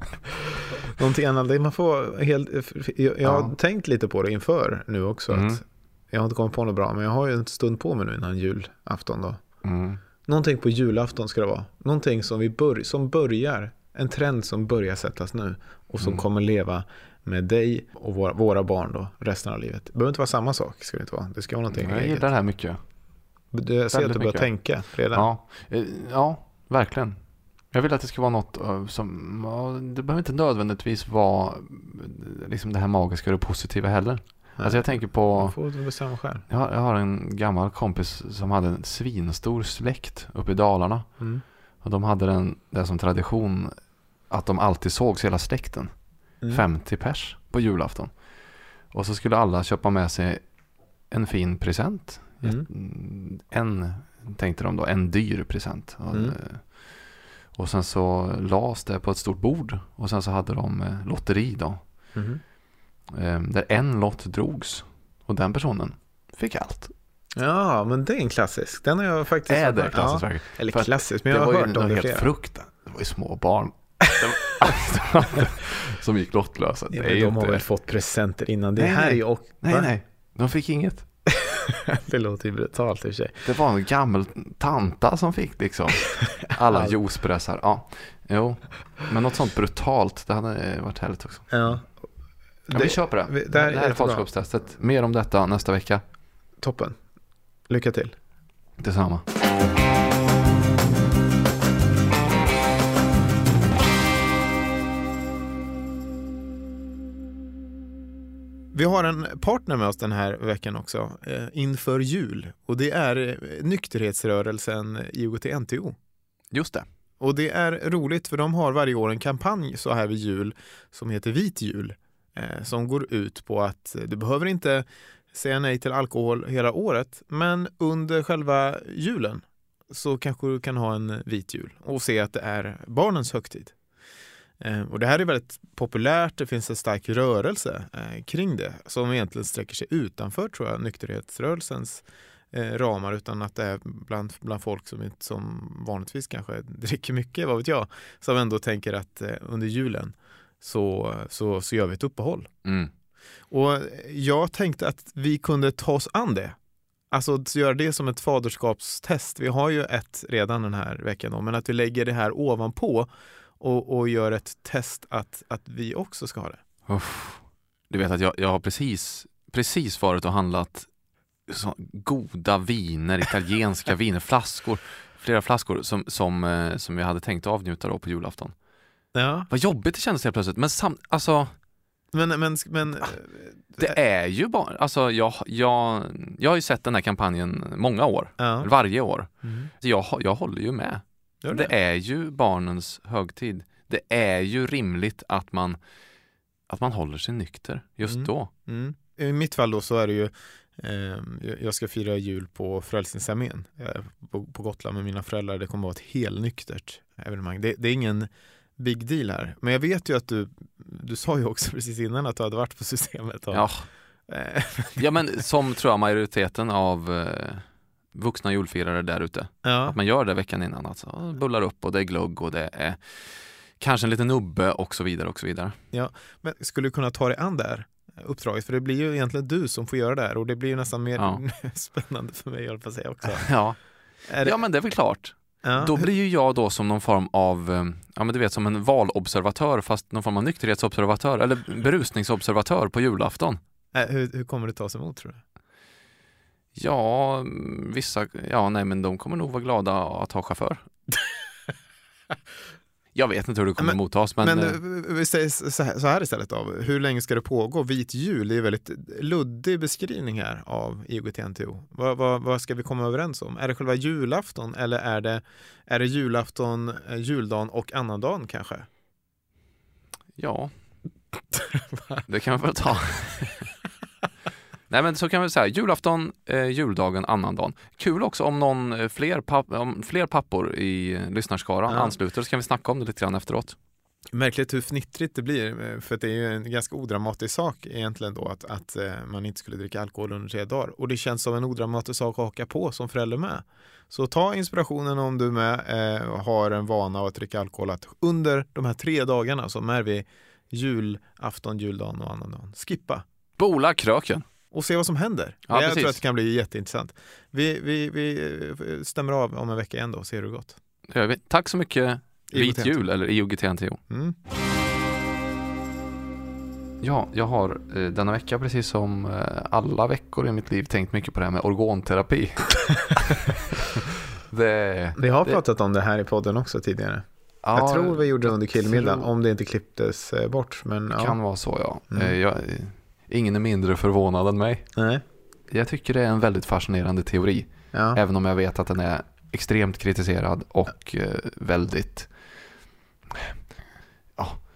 Någonting annat. Man får helt, jag, jag har Ja. tänkt lite på det inför nu också. Mm. Att jag har inte kommit på något bra, men jag har ju en stund på mig nu innan julafton då. Mm. Någonting på julafton ska det vara. Någonting som, vi bör, som börjar, en trend som börjar sättas nu och som Mm. kommer leva med dig och våra, våra barn då resten av livet. Det behöver inte vara samma sak, ska det inte vara. Det ska vara någonting Jag gillar det här mycket. Du- Jag ser att du börjar mycket. tänka redan. Ja, eh, ja, verkligen. Jag vill att det ska vara något eh, som, det behöver inte nödvändigtvis vara eh, liksom det här magiska och det positiva heller. Alltså jag tänker på, Man får bestämma själv. jag har, jag har en gammal kompis som hade en svinstor släkt uppe i Dalarna. Mm. Och de hade den där som tradition att de alltid sågs hela släkten. Mm. 50 pers på julafton. Och så skulle alla köpa med sig en fin present. Mm. Mm, En, tänkte de då, en dyr present. Och, Mm. eh, och sen så lades det på ett stort bord. Och sen så hade de eh, lotteri då. Eh, Där en lott drogs. Och den personen fick allt. Ja, men det är en klassisk. Den har jag faktiskt... Är det klassiskt Ja, eller För att klassisk, men jag det har var ju hört om något det helt flera. fruktan. Det var ju små barn. Det <laughs> som gick lottlösa. Ja, Det de har väl fått presenter innan. Det Nej, här nej. är. Och, Nej, va? nej. De fick inget. <laughs> det låter ju brutalt i och för sig. Det var en gammal tanta som fick liksom alla <laughs> All- juicepressar. Ja, jo. Men något sånt brutalt, det hade varit härligt också. Ja. Ja, vi köper det. vi- Det, det här är här är faderskapstestet. Mer om detta nästa vecka. Toppen. Lycka till. Detsamma. Vi har en partner med oss den här veckan också, eh, inför jul. Och det är eh, nykterhetsrörelsen IOGT-NTO. Just det. Och det är roligt för de har varje år en kampanj så här vid jul som heter Vit jul. Eh, som går ut på att du behöver inte säga nej till alkohol hela året men under själva julen så kanske du kan ha en vit jul och se att det är barnens högtid. Eh, och det här är väldigt populärt, det finns en stark rörelse eh, kring det som egentligen sträcker sig utanför tror jag nykterhetsrörelsens eh, ramar utan att det är bland, bland folk som, inte, som vanligtvis kanske <laughs> dricker mycket, vad vet jag, som ändå tänker att under julen så, så, så gör vi ett uppehåll. Mm. Och jag tänkte att vi kunde ta oss an det. Alltså göra det som ett faderskapstest. Vi har ju ett redan den här veckan då, men att vi lägger det här ovanpå och, och gör ett test att, att vi också ska ha det. Uff. Du vet att jag, jag har precis, precis varit och handlat så goda viner, italienska <laughs> viner, flaskor, flera flaskor som, som, eh, som jag hade tänkt avnjuta då på julafton. Ja, Vad jobbigt det kändes helt plötsligt, men sam, alltså men, men, men det är ju bara, alltså jag, jag, jag har ju sett den här kampanjen många år, ja. varje år. Mm. Så jag, jag håller ju med. Gör Det är ju barnens högtid. Det är ju rimligt att man, att man håller sig nykter just Mm. då. Mm. I mitt fall då så är det ju eh, jag ska fira jul på Frälsningsarmén eh, på, på Gotland med mina föräldrar. Det kommer att vara ett helnyktert evenemang. Det, det är ingen big deal här. Men jag vet ju att du, du sa ju också <laughs> precis innan att du hade varit på systemet. Och, Ja, eh, <laughs> ja men som tror jag majoriteten av eh, vuxna julfirare där ute. ja. Att man gör det veckan innan. Alltså, bullar upp och det är glögg och det är kanske en liten nubbe och så vidare och så vidare. Men skulle du kunna ta dig an det här uppdraget? För det blir ju egentligen du som får göra det här och det blir ju nästan mer Ja. <laughs> spännande för mig, jag på att säga också. <laughs> Ja, det, ja men det är väl klart. ja, Då blir ju jag då som någon form av, eh, ja men du vet som en valobservatör fast någon form av nykterhetsobservatör eller berusningsobservatör på julafton. eh, hur, hur kommer det tas emot tror du? Ja, vissa, ja nej men de kommer nog vara glada att ha chaufför. <laughs> jag vet inte hur det kommer Men- mottas men, Men, eh, eh, vi säger så här, istället då. Hur länge ska det pågå? Vit jul, det är väldigt luddig beskrivning här av IOGT-NTO. Vad, vad, vad ska vi komma överens om? Är det själva julafton eller är det, är det julafton, eh, juldagen och annandagen kanske? ja. <laughs> det kan vi väl ta. <laughs> Nej men så kan vi säga, julafton, eh, juldagen, annandagen. Kul också om någon eh, fler, papp, om fler pappor i eh, lyssnarskaran Ja. ansluter så kan vi snacka om det lite grann efteråt. Märkligt hur fnittrigt det blir, eh, för det är ju en ganska odramatisk sak egentligen då att, att man inte skulle dricka alkohol under tre dagar. Och det känns som en odramatisk sak att haka på som förälder med. Så ta inspirationen om du med eh, har en vana att dricka alkohol att under de här tre dagarna som är vi julafton, juldagen och annandagen, skippa Bola kröken. Och se vad som händer. Ja, jag precis. tror att det kan bli jätteintressant. Vi, vi, vi eh, stämmer av om en vecka igen då och ser hur det gått. Det gör vi. Tack så mycket Vit jul eller IOGT-NTO. Mm. Ja, jag har eh, denna vecka precis som eh, alla veckor i mitt liv tänkt mycket på det här med organterapi. <laughs> det, Vi har Det- pratat om det här i podden också tidigare. ja, jag tror vi gjorde det under killmiddagen tror- om det inte klipptes eh, bort. Men ja. kan vara så ja. Mm. Jag, ingen är mindre förvånad än mig. Nej. Jag tycker det är en väldigt fascinerande teori. Ja. Även om jag vet att den är extremt kritiserad och eh, väldigt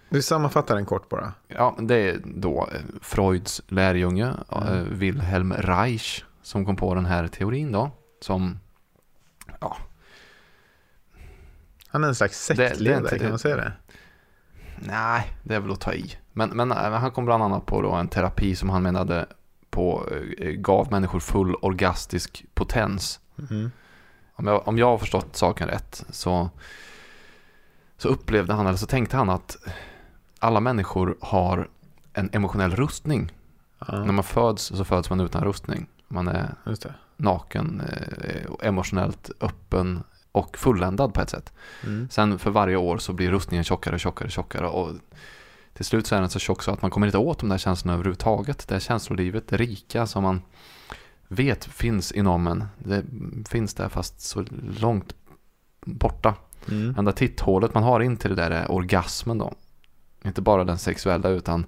Du sammanfattar den kort bara. Ja, det är då eh, Freuds lärjunge Mm. eh, Wilhelm Reich som kom på den här teorin då. Som, Han är en slags sektledare, kan man säga det? Nej, det är väl att ta i. Men, men eh, han kom bland annat på då en terapi som han menade på, eh, gav människor full orgastisk potens. Mm. Om jag, om jag har förstått saken rätt så, så upplevde han, eller så tänkte han att alla människor har en emotionell rustning Ja, När man föds så föds man utan rustning. Man är naken, eh, emotionellt öppen och fulländad på ett sätt. Mm. Sen för varje år så blir rustningen tjockare, tjockare, tjockare och till slut så är den så tjock så att man kommer inte åt de där känslorna överhuvudtaget. Det är känslolivet, det rika som man vet finns inom en. Det finns där fast så långt borta. Mm. Enda titthålet man har in till det där är orgasmen då. Inte bara den sexuella utan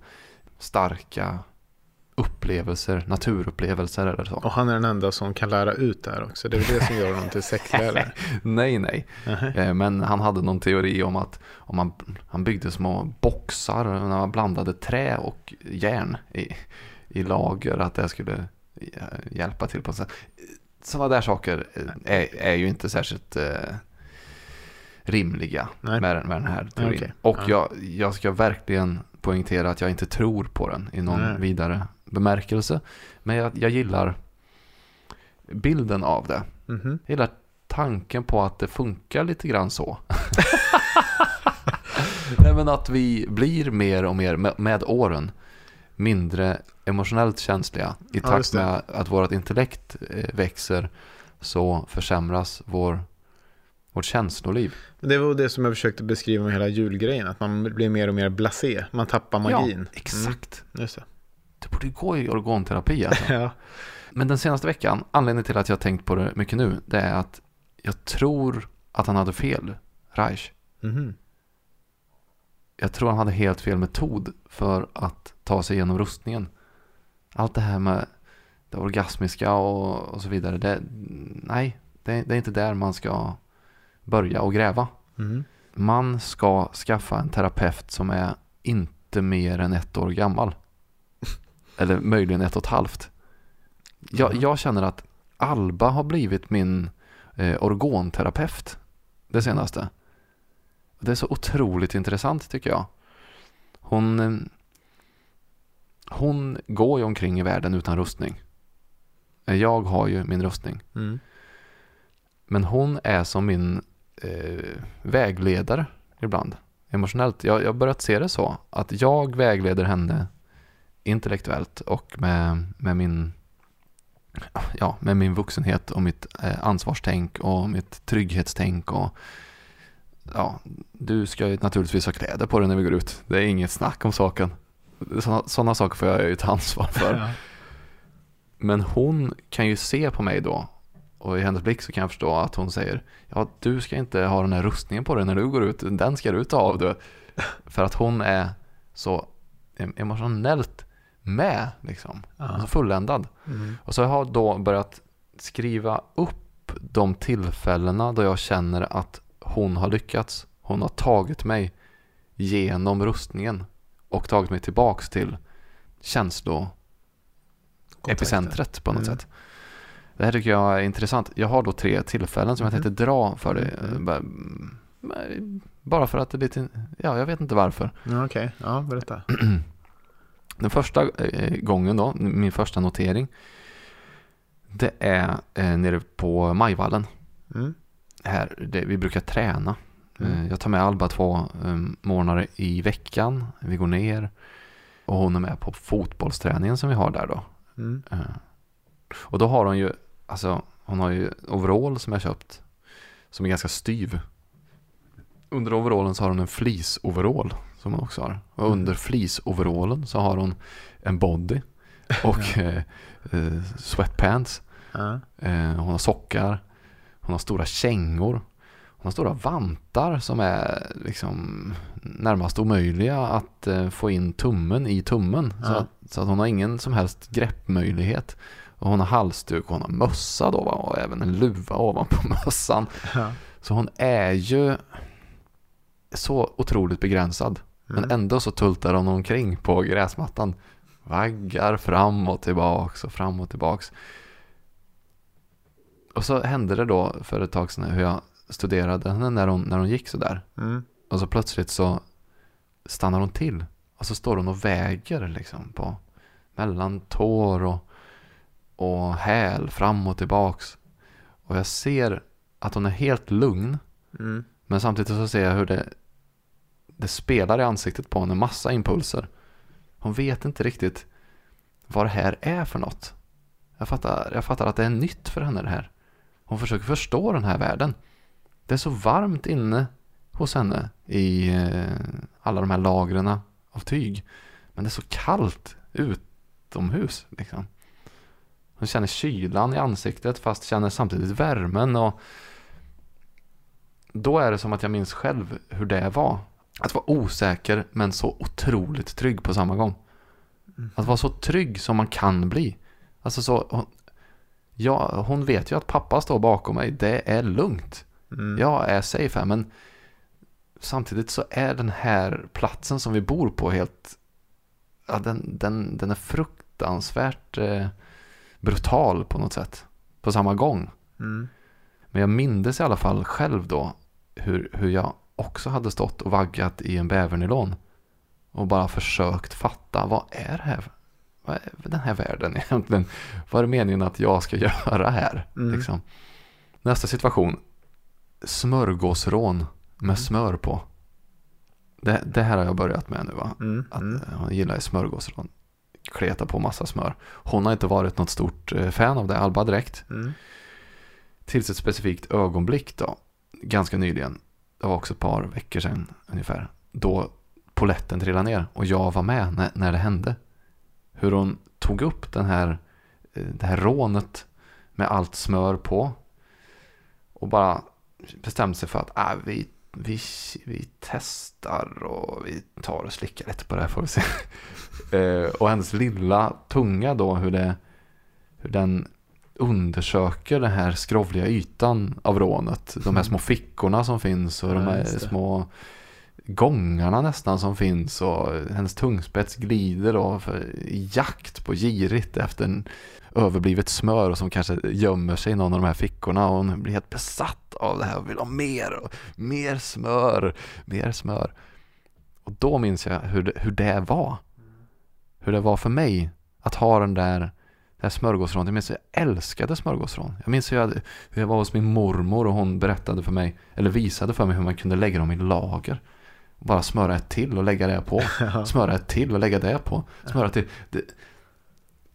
starka upplevelser, naturupplevelser eller så. Och han är den enda som kan lära ut det här också. Det är det som gör honom till sektlärare. <laughs> Nej, nej. Nähä. Eh, Men han hade någon teori om att om man, han byggde små boxar när man blandade trä och järn i, i lager, att det skulle hjälpa till på något sätt. Sådana där saker eh, är, är ju inte särskilt eh, rimliga Nej. med, med den här teorin. Okej. Och Ja. jag, jag ska verkligen poängtera att jag inte tror på den i någon Nej. vidare bemärkelse. Men jag, jag gillar bilden av det. Mhm. Jag gillar tanken på att det funkar lite grann så. <laughs> Nej, men att vi blir mer och mer med, med åren mindre emotionellt känsliga. I Ja, takt med att vårt intellekt eh, växer så försämras vår, vårt känsloliv. Det var det som jag försökte beskriva med hela julgrejen. Att man blir mer och mer blasé. Man tappar magin. Ja, exakt. Mm, Det borde gå i organterapi alltså. <laughs> Ja. Men den senaste veckan, anledningen till att jag tänkt på det mycket nu, det är att jag tror att han hade fel, Reich. Mhm. Jag tror han hade helt fel metod för att ta sig igenom rustningen. Allt det här med det orgasmiska och, och så vidare. Det, nej, det, det är inte där man ska börja och gräva. Mhm. Man ska skaffa en terapeut som är inte mer än ett år gammal. Eller möjligen ett och ett halvt. Jag, Mhm. jag känner att Alba har blivit min eh, orgonterapeut det senaste. Det är så otroligt intressant tycker jag. Hon, eh, hon går ju omkring i världen utan rustning. Eh, Jag har ju min rustning. Mm. Men hon är som min eh, vägledare ibland. Emotionellt. Jag jag har börjat se det så. Att jag vägleder henne intellektuellt och med, med min ja, med min vuxenhet och mitt eh, ansvarstänk och mitt trygghetstänk och ja, du ska ju naturligtvis ha kläder på dig när vi går ut. Det är inget snack om saken. Sådana, saker får jag ju ta ansvar för. Ja. Men hon kan ju se på mig då och i hennes blick så kan jag förstå att hon säger Ja, du ska inte ha den här rustningen på dig när du går ut. Den ska du ta av du. För att hon är så em- emotionellt med liksom. Ja. Så fulländad. Mm. Och så har jag då börjat skriva upp de tillfällena då jag känner att hon har lyckats. Hon har tagit mig genom rustningen och tagit mig tillbaks till känslo epicentret på något Mm. sätt. Det här tycker jag är intressant. Jag har då tre tillfällen som jag Mhm. tänkte dra för dig. Mm. Bara- mm, Bara för att det är lite, ja jag vet inte varför. Ja, Okej, ja berätta. <clears throat> Den första eh, gången då, min första notering. Det är eh, nere på Majvallen. Mm. Här, det, vi brukar träna. Mm. Eh, Jag tar med Alba två eh, månader i veckan. Vi går ner. Och hon är med på fotbollsträningen som vi har där då. Mm. Och då har hon ju, alltså hon har ju overall som jag köpt. Som är ganska styv. Under overallen så har hon en fleece-overall som hon också har. Och Mm. under fleece-overallen så har hon en body och eh, eh, sweatpants. Ja. Eh, hon har sockar. Hon har stora kängor. Hon har stora vantar som är liksom närmast omöjliga att eh, få in tummen i tummen. Så, Ja. att, så att hon har ingen som helst greppmöjlighet. Och hon har halsduk och hon har mössa då va? och även en luva ovanpå <laughs> mössan. Ja. Så hon är ju så otroligt begränsad. Men Mm. ändå så tultar hon omkring på gräsmattan. Vaggar fram och tillbaks och fram och tillbaks. Och så hände det då för ett tag sedan hur jag studerade henne när hon, när hon gick sådär. Mm. Och så plötsligt så stannar hon till. Och så står hon och väger liksom på mellan tår och, och häl fram och tillbaks. Och jag ser att hon är helt lugn. Mm. Men samtidigt så ser jag hur det, det spelar i ansiktet på henne, massa impulser. Hon vet inte riktigt vad det här är för något. Jag fattar, jag fattar att det är nytt för henne det här. Hon försöker förstå den här världen. Det är så varmt inne hos henne i eh, alla de här lagren av tyg. Men det är så kallt utomhus. Liksom. Hon känner kylan i ansiktet fast känner samtidigt värmen. och Då är det som att jag minns själv hur det var. Att vara osäker men så otroligt trygg på samma gång. Att vara så trygg som man kan bli. Alltså så, hon, ja, hon vet ju att pappa står bakom mig. Det är lugnt. Mm. Jag är safe här men samtidigt så är den här platsen som vi bor på helt, ja, den, den, den är fruktansvärt eh, brutal på något sätt. På samma gång. Mm. Men jag mindes i alla fall själv då hur, hur jag också hade stått och vaggat i en bävernylon. Och bara försökt fatta vad är det här? Vad är den här världen <laughs> egentligen? Vad är det meningen att jag ska <laughs> göra här? Mm. Liksom. Nästa situation. Smörgåsrån med Mm. smör på. Det, det här har jag börjat med nu va? Mm. Att Mm. eh, hon gillar smörgåsrån. Kleta på massa smör. Hon har inte varit något stort eh, fan av det, Alba direkt. Mm. Tills ett specifikt ögonblick då. Ganska nyligen. Det var också ett par veckor sedan ungefär. Då poletten trillade ner och jag var med när, när det hände. Hur hon tog upp den här, eh, det här rånet med allt smör på. Och bara bestämde sig för att äh, vi, vi, vi testar och vi tar och slickar lite på det här får vi se. <laughs> Eh, och hennes lilla tunga då hur, det, hur den undersöker den här skrovliga ytan av rånet. De här små fickorna som finns och de här små gångarna nästan som finns och hennes tungspets glider då för, i jakt på girigt efter en överblivet smör och som kanske gömmer sig i någon av de här fickorna och hon blir helt besatt av det här och vill ha mer och mer smör, mer smör. Och då minns jag hur det, hur det var. Hur det var för mig att ha den där, det här smörgåsrånet. Jag minns att jag älskade smörgåsrån. Jag minns hur jag, hur jag var hos min mormor och hon berättade för mig, eller visade för mig hur man kunde lägga dem i lager. Bara smöra ett till och lägga det på. <laughs> Smöra ett till och lägga det på. Smöra till. Det,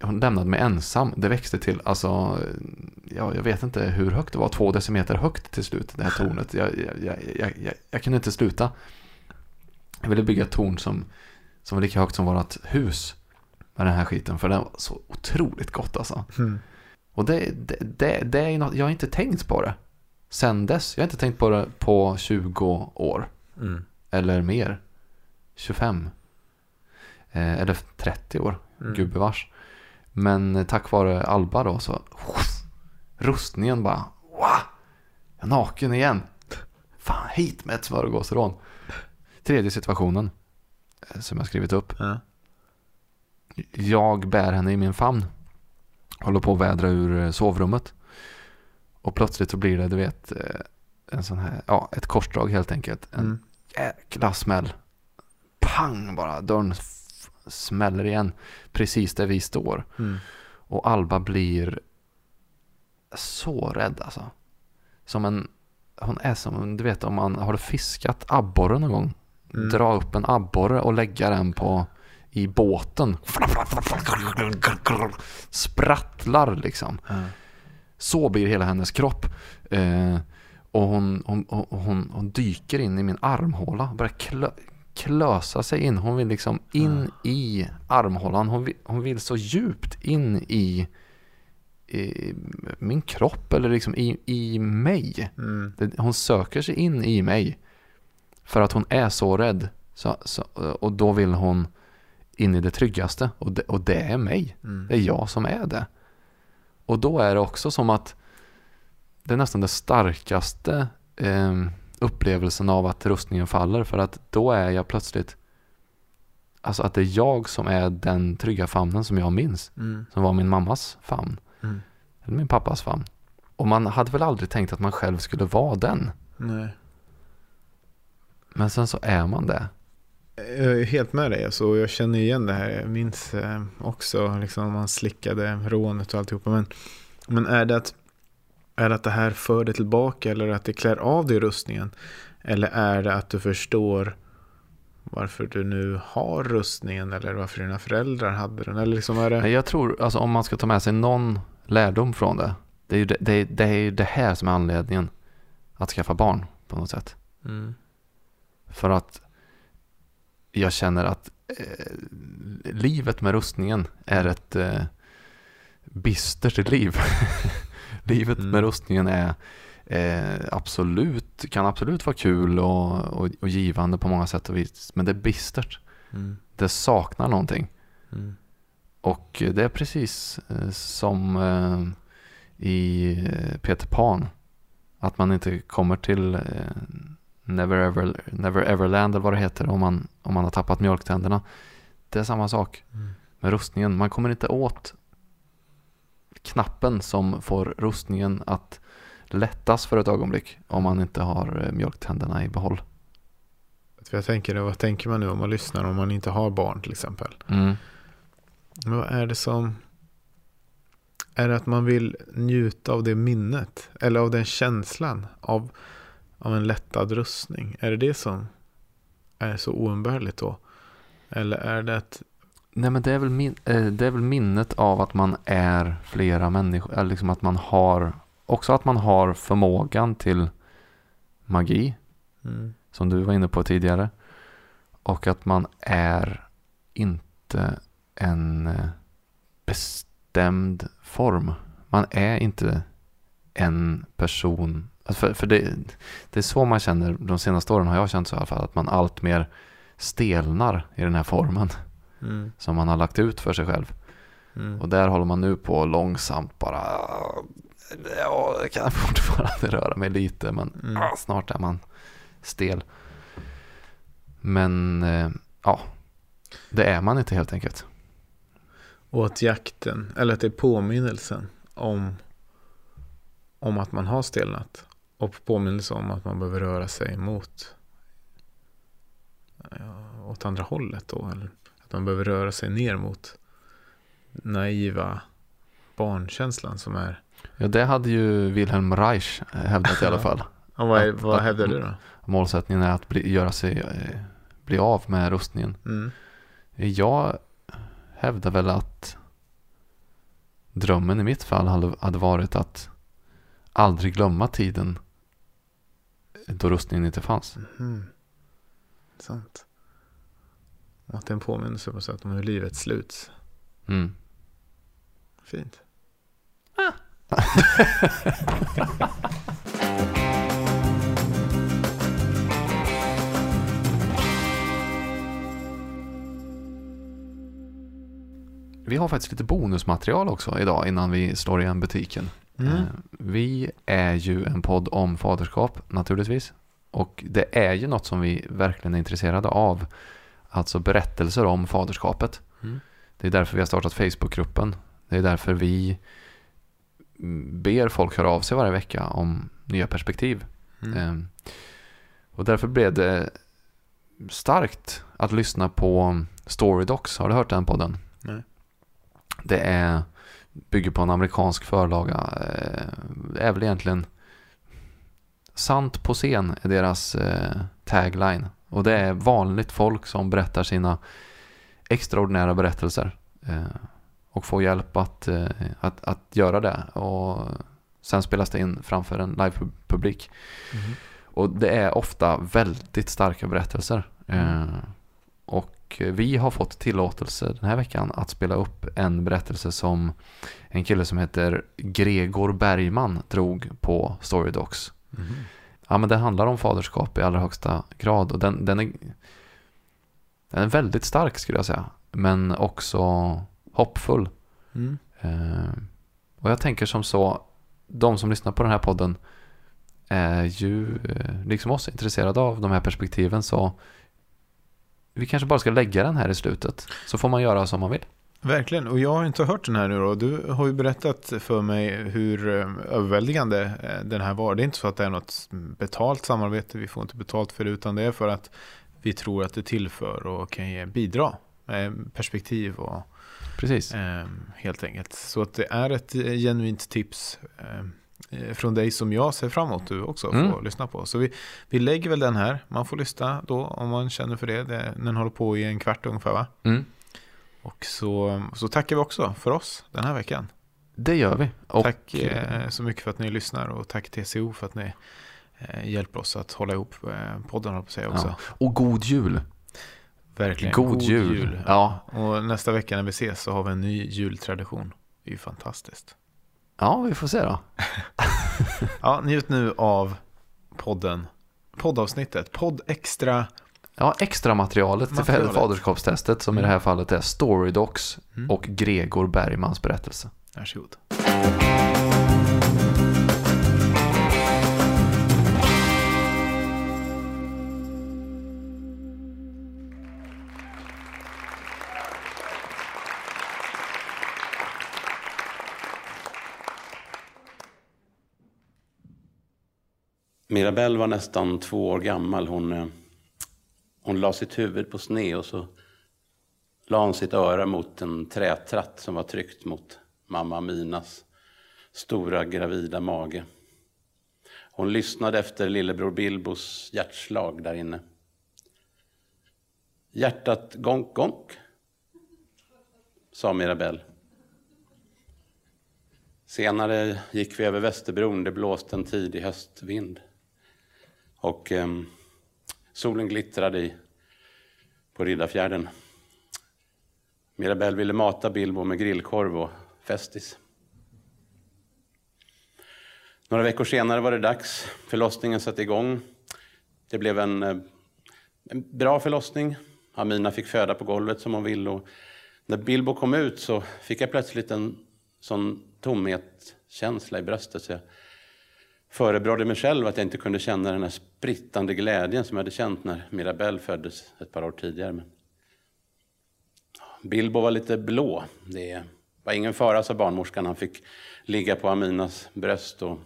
hon lämnade mig ensam. Det växte till, alltså, ja, jag vet inte hur högt det var. Två decimeter högt till slut, det här tornet. Jag, jag, jag, jag, jag, jag kunde inte sluta. Jag ville bygga ett torn som, som var lika högt som vårt hus. Med den här skiten. För det var så otroligt gott alltså. Mm. Och det, det, det, det är något, jag har inte tänkt på det. Sen dess. Jag har inte tänkt på det på 20 år. Mm. Eller mer. 25. Eh, eller 30 år. Mm. Gubevars. Men eh, tack vare Alba då så. Rustningen bara. Wow! Jag är naken igen. Fan hit med ett smörgåsrån. Tredje situationen. eh, Som jag skrivit upp. Ja. Jag bär henne i min famn. Håller på att vädra ur eh, sovrummet. Och plötsligt så blir det, du vet, eh, en sån här, ja, ett korsdrag helt enkelt. En Mm. jäkla smäll. Pang bara, dörren smäller igen. Precis där vi står. Mm. Och Alba blir så rädd alltså. Som en, hon är som, du vet om man har fiskat abborre någon gång. Mm. Dra upp en abborre och lägga den på i båten. Sprattlar liksom. Ja. Så blir hela hennes kropp. Eh, och hon, hon, hon, hon, dyker in i min armhåla och börjar klö, klösa sig in. Hon vill liksom in i armhålan. Hon vill, hon vill så djupt in i, i min kropp eller liksom i, i mig. Mm. Hon söker sig in i mig. För att hon är så rädd. Så, så, och då vill hon in i det tryggaste. Och det, och det är mig. Mm. Det är jag som är det. Och då är det också som att det är nästan det starkaste eh, upplevelsen av att rustningen faller. För att då är jag plötsligt, alltså att det är jag som är den trygga famnen som jag minns. Mm. Som var min mammas famn. Mm. Eller min pappas famn. Och man hade väl aldrig tänkt att man själv skulle vara den. Nej. Men sen så är man det. Jag är helt med dig. Alltså, jag känner igen det här. Jag minns eh, också liksom, man slickade rånet och alltihopa. Men, men är, det att, är det att det här för dig tillbaka eller att det klär av dig rustningen? Eller är det att du förstår varför du nu har rustningen eller varför dina föräldrar hade den. Eller liksom är det... Jag tror, alltså om man ska ta med sig någon lärdom från det. Det är ju det, det, det, är det här som är anledningen att skaffa barn på något sätt. Mm. För att jag känner att eh, livet med rustningen är ett eh, bistert liv. <laughs> livet Mm. med rustningen är eh, absolut, kan absolut vara kul och, och, och givande på många sätt och vis. Men det är bistert. Mm. Det saknar någonting. Mm. Och det är precis eh, som eh, i eh, Peter Pan. Att man inte kommer till Never, Ever, Never Everland eller vad det heter om man, om man har tappat mjölktänderna. Det är samma sak Mm. med rustningen. Man kommer inte åt knappen som får rustningen att lättas för ett ögonblick om man inte har eh, mjölktänderna i behåll. Jag tänker, vad tänker man nu om man lyssnar om man inte har barn till exempel? Mm. Men vad är det som... Är det att man vill njuta av det minnet? Eller av den känslan av, av en lättad rustning? Är det det som är så oumbärligt då? Eller är det att... Nej men det är, väl min, eh, det är väl minnet av att man är flera människor. Eller liksom att man har, också att man har förmågan till magi. Mm, Som du var inne på tidigare. Och att man är inte en eh, bestämd form. Man är inte en person. Alltså För, för det, det är så man känner, de senaste åren har jag känt så i alla fall, att man allt mer stelnar i den här formen mm, som man har lagt ut för sig själv. mm, Och där håller man nu på långsamt bara, ja, jag kan fortfarande <laughs> röra mig lite, men Mm. ah, snart är man stel. Men eh, ja, det är man inte helt enkelt. Och att jakten, eller att det är påminnelsen om, om att man har stelnat. Och påminnelse om att man behöver röra sig mot ja, åt andra hållet då. Eller att man behöver röra sig ner mot naiva barnkänslan som är. Ja, det hade ju Wilhelm Reich hävdat i alla Ja. fall. Och vad, är, vad hävdar du då? Målsättningen är att bli, göra sig, eh, bli av med rustningen. Mm. Jag hävdar väl att drömmen i mitt fall hade, hade varit att aldrig glömma tiden då rustningen inte fanns. Mhm. Sant. Och att det är en påminnelse på sätt om hur livet sluts. Mm. Fint. <laughs> Vi har faktiskt lite bonusmaterial också idag innan vi slår igen butiken. Mm. Eh, Vi är ju en podd om faderskap naturligtvis. Och det är ju något som vi verkligen är intresserade av. Alltså berättelser om faderskapet. Mm. Det är därför vi har startat Facebookgruppen. Det är därför vi mm, ber folk höra av sig varje vecka om nya perspektiv. Mm. Ehm, Och därför blev det starkt att lyssna på Storydocs. Har du hört den podden? Nej. Det är, bygger på en amerikansk förlaga. eh, är väl egentligen Sant på scen är deras eh, tagline. Och det är vanligt folk som berättar sina extraordinära berättelser. eh, Och får hjälp att, eh, att, att göra det. Och sen spelas det in framför en livepublik. Mhm. Och det är ofta väldigt starka berättelser. Mm. Och vi har fått tillåtelse den här veckan att spela upp en berättelse som en kille som heter Gregor Bergman drog på Storydocs. Mhm. Ja men det handlar om faderskap i allra högsta grad och den, den, är, den är väldigt stark skulle jag säga. Men också hoppfull. Mm. Eh, och jag tänker som så, de som lyssnar på den här podden är ju eh, liksom oss intresserade av de här perspektiven så vi kanske bara ska lägga den här i slutet så får man göra som man vill. Verkligen, och jag har inte hört den här nu då. Du har ju berättat för mig hur eh, överväldigande eh, den här var. Det är inte så att det är något betalt samarbete, vi får inte betalt för det, utan det är för att vi tror att det tillför och kan ge bidra med perspektiv och Precis. eh, helt enkelt. Så att det är ett eh, genuint tips. Eh, eh, från dig som jag ser fram emot du också får Mm. lyssna på. Så vi, vi lägger väl den här. Man får lyssna då om man känner för det. det den håller på i en kvart ungefär va? Mm. Och så, så tackar vi också för oss den här veckan. Det gör vi. Och, tack eh, så mycket för att ni lyssnar och tack TCO för att ni eh, hjälper oss att hålla ihop eh, podden på säga också. ja. och god jul. Verkligen. God, jul. Ja. Och nästa vecka när vi ses så har vi en ny jultradition. Det är ju fantastiskt. Ja, vi får se då. <laughs> Ja, njut nu av podden. Poddavsnittet. Podd extra. Ja, extra materialet till Materialet. faderskapstestet som i det här fallet är Storydocs Mm. och Gregor Bergmans berättelse. Varsågod. Mirabelle var nästan två år gammal. Hon, eh, hon la sitt huvud på sne och så la hon sitt öra mot en trätratt som var tryckt mot mamma Minas stora gravida mage. Hon lyssnade efter lillebror Bilbos hjärtslag där inne. Hjärtat gonk, gonk, sa Mirabelle. Senare gick vi över Västerbron. Det blåste en tidig höstvind. Och eh, solen glittrade i, på Riddarfjärden. Mirabelle ville mata Bilbo med grillkorv och Festis. Några veckor senare var det dags. Förlossningen satte igång. Det blev en, eh, en bra förlossning. Amina fick föda på golvet som hon ville. Och när Bilbo kom ut så fick jag plötsligt en sån tomhetskänsla i bröstet. Så jag förebrådde mig själv att jag inte kunde känna den här sprittande glädjen som jag hade känt när Mirabelle föddes ett par år tidigare. Men Bilbo var lite blå. Det var ingen fara, sa barnmorskan. Han fick ligga på Aminas bröst och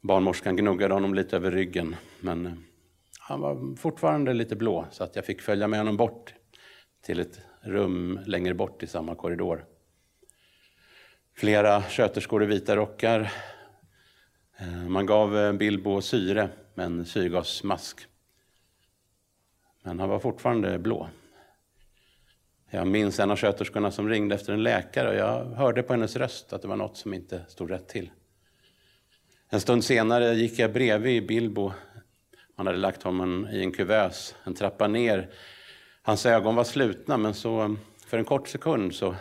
barnmorskan gnuggade honom lite över ryggen. Men eh, han var fortfarande lite blå, så att jag fick följa med honom bort till ett rum längre bort i samma korridor. Flera sköterskor i vita rockar. Eh, man gav eh, Bilbo syre med en syrgasmask. Men han var fortfarande blå. Jag minns en av sköterskorna som ringde efter en läkare och jag hörde på hennes röst att det var något som inte stod rätt till. En stund senare gick jag bredvid Bilbo. Man hade lagt honom i en kuvös en trappa ner. Hans ögon var slutna men så för en kort sekund så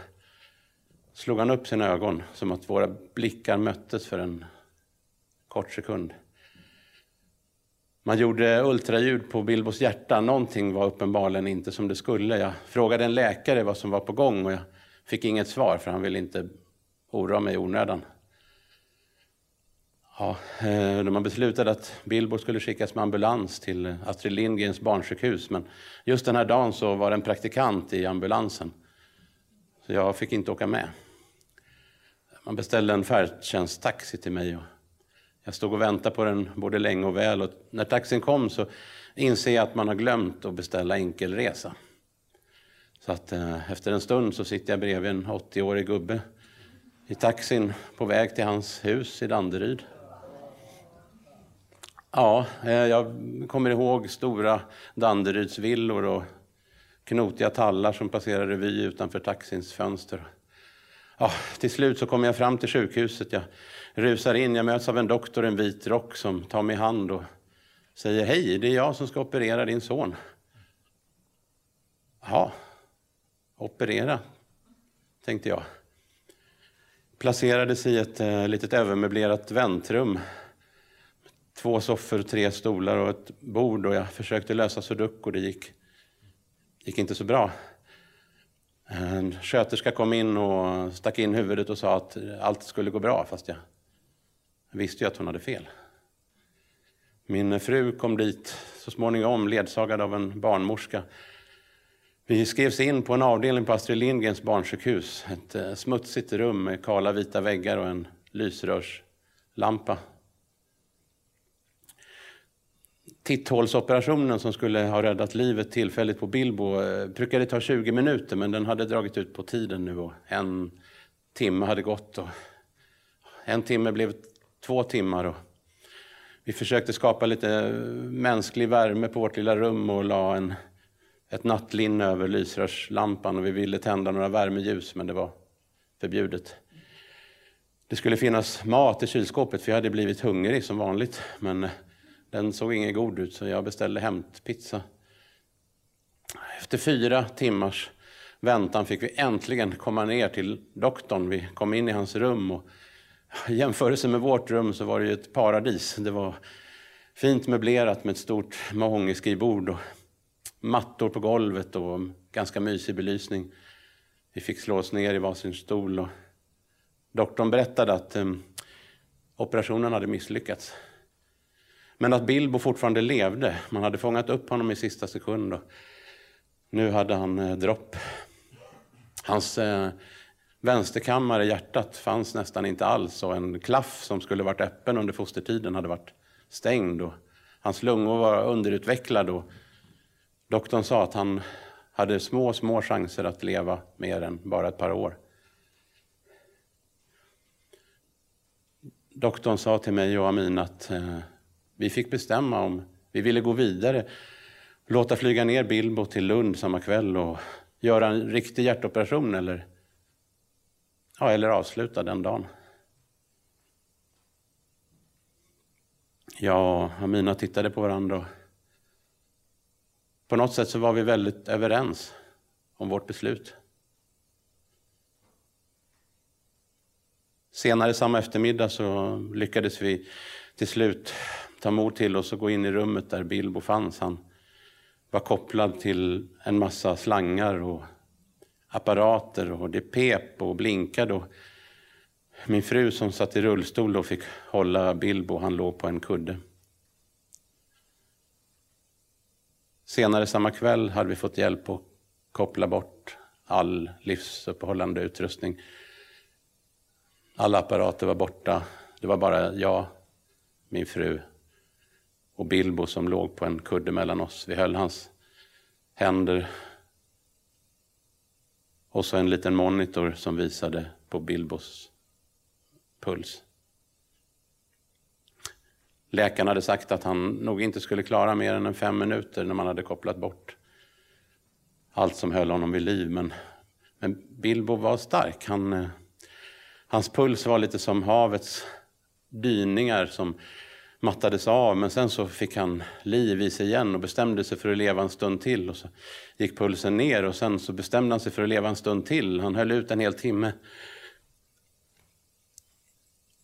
slog han upp sina ögon som att våra blickar möttes för en kort sekund. Man gjorde ultraljud på Bilbos hjärta. Någonting var uppenbarligen inte som det skulle. Jag frågade en läkare vad som var på gång och jag fick inget svar för han ville inte oroa mig i onödan. Ja, eh, när man beslutade att Bilbo skulle skickas med ambulans till Astrid Lindgrens barnsjukhus. Men just den här dagen så var det en praktikant i ambulansen. Så jag fick inte åka med. Man beställde en färdtjänsttaxi till mig. Och jag stod och väntade på den både länge och väl. Och när taxin kom så inser jag att man har glömt att beställa enkelresa. Så att eh, efter en stund så sitter jag bredvid en 80-årig gubbe i taxin på väg till hans hus i Danderyd. Ja, eh, jag kommer ihåg stora Danderydsvillor och knotiga tallar som passerar revy utanför taxins fönster. Ja, till slut så kommer jag fram till sjukhuset. Jag rusar in, jag möts av en doktor i en vit rock som tar mig i hand och säger hej, det är jag som ska operera din son. Ja, operera, tänkte jag. Placerades i ett eh, litet övermöblerat väntrum. Två soffor, tre stolar och ett bord och jag försökte lösa sudoku. Det gick, gick inte så bra. En sköterska kom in och stack in huvudet och sa att allt skulle gå bra, fast jag visste ju att hon hade fel. Min fru kom dit så småningom, ledsagad av en barnmorska. Vi skrevs in på en avdelning på Astrid Lindgrens barnsjukhus. Ett eh, smutsigt rum med kala vita väggar och en lysrörslampa. Titthålsoperationen som skulle ha räddat livet tillfälligt på Bilbo eh, brukade ta 20 minuter men den hade dragit ut på tiden nu och en timme hade gått. Och en timme blev två timmar. Och vi försökte skapa lite mänsklig värme på vårt lilla rum och la en, ett nattlinne över lysrörslampan och vi ville tända några värmeljus men det var förbjudet. Det skulle finnas mat i kylskåpet för jag hade blivit hungrig som vanligt men den såg ingen god ut så jag beställde hämtpizza. Efter fyra timmars väntan fick vi äntligen komma ner till doktorn. Vi kom in i hans rum och i jämförelse med vårt rum så var det ju ett paradis. Det var fint möblerat med ett stort mahognyskrivbord och mattor på golvet och ganska mysig belysning. Vi fick slå oss ner i varsin stol och doktorn berättade att um, operationen hade misslyckats. Men att Bilbo fortfarande levde. Man hade fångat upp honom i sista sekund. Och nu hade han eh, dropp. Hans eh, vänsterkammare, hjärtat, fanns nästan inte alls och en klaff som skulle varit öppen under fostertiden hade varit stängd. Och hans lungor var underutvecklade och doktorn sa att han hade små, små chanser att leva mer än bara ett par år. Doktorn sa till mig och Amin att eh, vi fick bestämma om vi ville gå vidare, låta flyga ner Bilbo till Lund samma kväll och göra en riktig hjärtoperation eller, ja, eller avsluta den dagen. Jag och Amina tittade på varandra och på något sätt så var vi väldigt överens om vårt beslut. Senare samma eftermiddag så lyckades vi till slut ta mod till oss och gå in i rummet där Bilbo fanns. Han var kopplad till en massa slangar och apparater och det pep och blinkade. Och min fru som satt i rullstol och fick hålla Bilbo, han låg på en kudde. Senare samma kväll hade vi fått hjälp att koppla bort all livsuppehållande utrustning. Alla apparater var borta. Det var bara jag, min fru och Bilbo som låg på en kudde mellan oss. Vi höll hans händer och så en liten monitor som visade på Bilbos puls. Läkaren hade sagt att han nog inte skulle klara mer än fem minuter när man hade kopplat bort allt som höll honom vid liv. Men, men Bilbo var stark. Han, eh, hans puls var lite som havets dyningar som mattades av. Men sen så fick han liv i sig igen och bestämde sig för att leva en stund till. Och så gick pulsen ner och sen så bestämde han sig för att leva en stund till. Han höll ut en hel timme.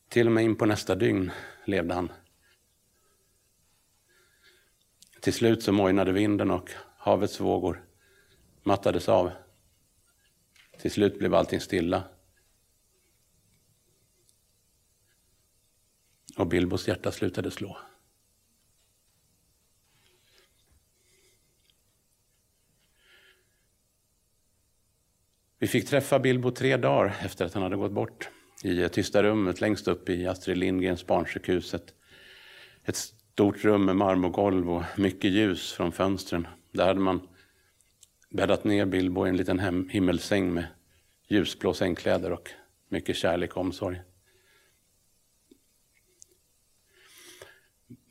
Till och med in på nästa dygn levde han. Till slut så mojnade vinden och havets vågor mattades av. Till slut blev allting stilla. Och Bilbos hjärta slutade slå. Vi fick träffa Bilbo tre dagar efter att han hade gått bort i tysta rummet längst upp i Astrid Lindgrens barnsjukhus. Ett, ett stort rum med marmorgolv och mycket ljus från fönstren. Där hade man bäddat ner Bilbo i en liten hem, himmelsäng med ljusblå sängkläder och mycket kärlek och omsorg.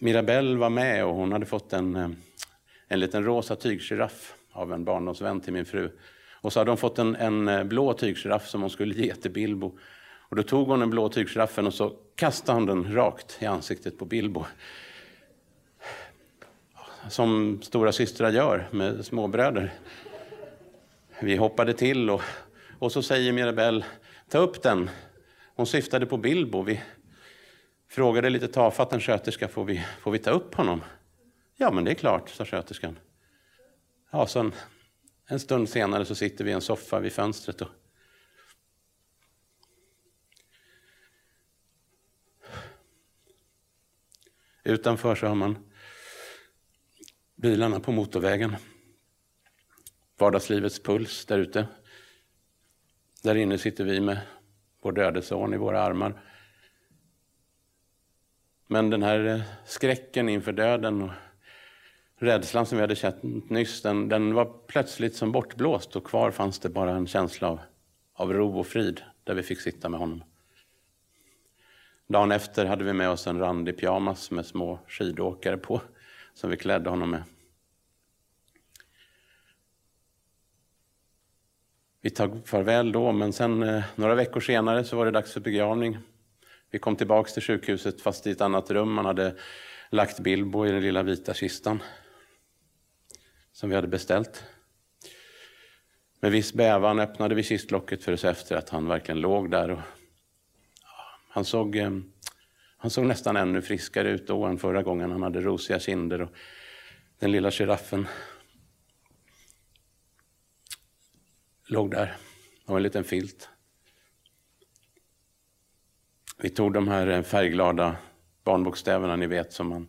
Mirabelle var med och hon hade fått en, eh, en liten rosa tygsgiraff av en barndomsvän till min fru. Och så hade hon fått en, en eh, blå tygsgiraff som hon skulle ge till Bilbo. Och då tog hon den blå tygsgiraffen och så kastade hon den rakt i ansiktet på Bilbo. Som stora systrar gör med småbröder. Vi hoppade till och, och så säger Mirabelle, ta upp den. Hon syftade på Bilbo. Vi frågade lite tafatt en sköterska, får vi, får vi ta upp honom? Ja, men det är klart, sa sköterskan. Ja, sen en, stund senare så sitter vi i en soffa vid fönstret och Utanför så har man bilarna på motorvägen. Vardagslivets puls där ute. Där inne sitter vi med vår döde son i våra armar. Men den här eh, skräcken inför döden och rädslan som vi hade känt nyss, den, den var plötsligt som bortblåst och kvar fanns det bara en känsla av, av ro och frid där vi fick sitta med honom. Dagen efter hade vi med oss en randig pyjamas med små skidåkare på, som vi klädde honom med. Vi tog farväl då, men sen eh, några veckor senare så var det dags för begravning. Vi kom tillbaks till sjukhuset fast i ett annat rum. Man hade lagt Bilbo i den lilla vita kistan som vi hade beställt. Med viss bävan öppnade vi kistlocket för att se efter att han verkligen låg där. Och, han, såg, eh, han såg nästan ännu friskare ut då än förra gången. Han hade rosiga kinder och den lilla giraffen låg där Det var en liten filt. Vi tog de här eh, färgglada barnbokstäverna ni vet som man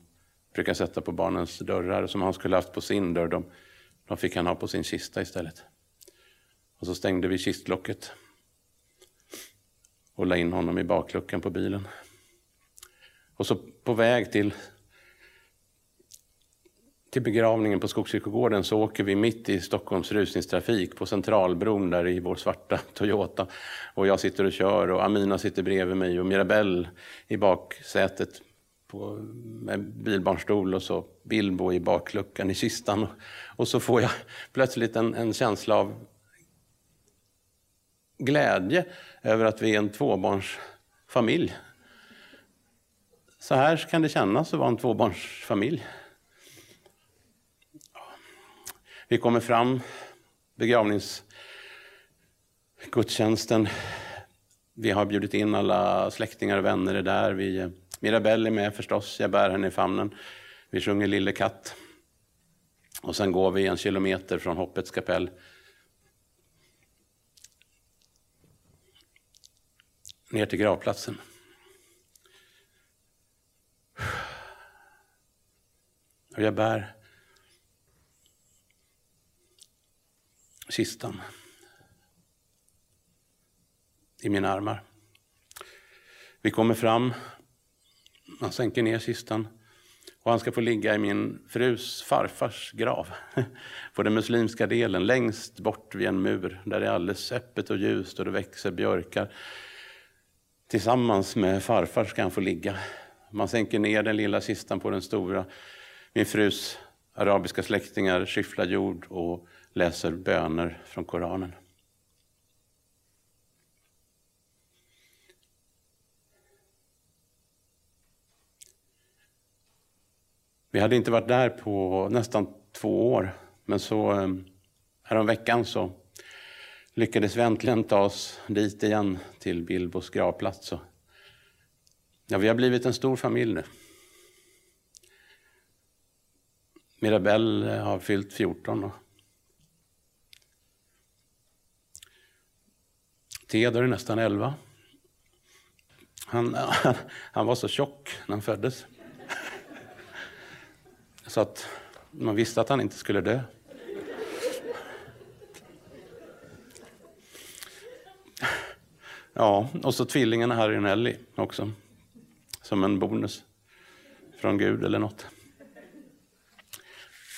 brukar sätta på barnens dörrar som han skulle haft på sin dörr. De, de fick han ha på sin kista istället. Och så stängde vi kistlocket och la in honom i bakluckan på bilen. Och så på väg till, till begravningen på Skogskyrkogården så åker vi mitt i Stockholms rusningstrafik på Centralbron där i vår svarta Toyota. Och jag sitter och kör och Amina sitter bredvid mig och Mirabelle i baksätet på, med bilbarnstol och så Bilbo i bakluckan i kistan. Och, så får jag plötsligt en, en känsla av glädje över att vi är en tvåbarnsfamilj. Så här kan det kännas att vara en tvåbarnsfamilj. Vi kommer fram, begravningsgudstjänsten. Vi har bjudit in alla släktingar och vänner är där. Vi, Mirabelle är med förstås, jag bär henne i famnen. Vi sjunger Lille katt. Och sen går vi en kilometer från Hoppets kapell ner till gravplatsen. Och jag bär kistan i mina armar. Vi kommer fram, Han sänker ner kistan och han ska få ligga i min frus farfars grav <laughs> på den muslimska delen längst bort vid en mur där det är alldeles öppet och ljust och det växer björkar. Tillsammans med farfar ska han få ligga. Man sänker ner den lilla kistan på den stora. Min frus arabiska släktingar skyfflar jord och läser böner från Koranen. Vi hade inte varit där på nästan två år, men så ehm, häromveckan så lyckades vi äntligen ta oss dit igen till Bilbos gravplats. Ja, vi har blivit en stor familj nu. Mirabelle har fyllt 14. Och Theodor är nästan 11. Han, han var så tjock när han föddes. Så att man visste att han inte skulle dö. Ja, och så tvillingarna Harry och Nelly också. Som en bonus från Gud eller något.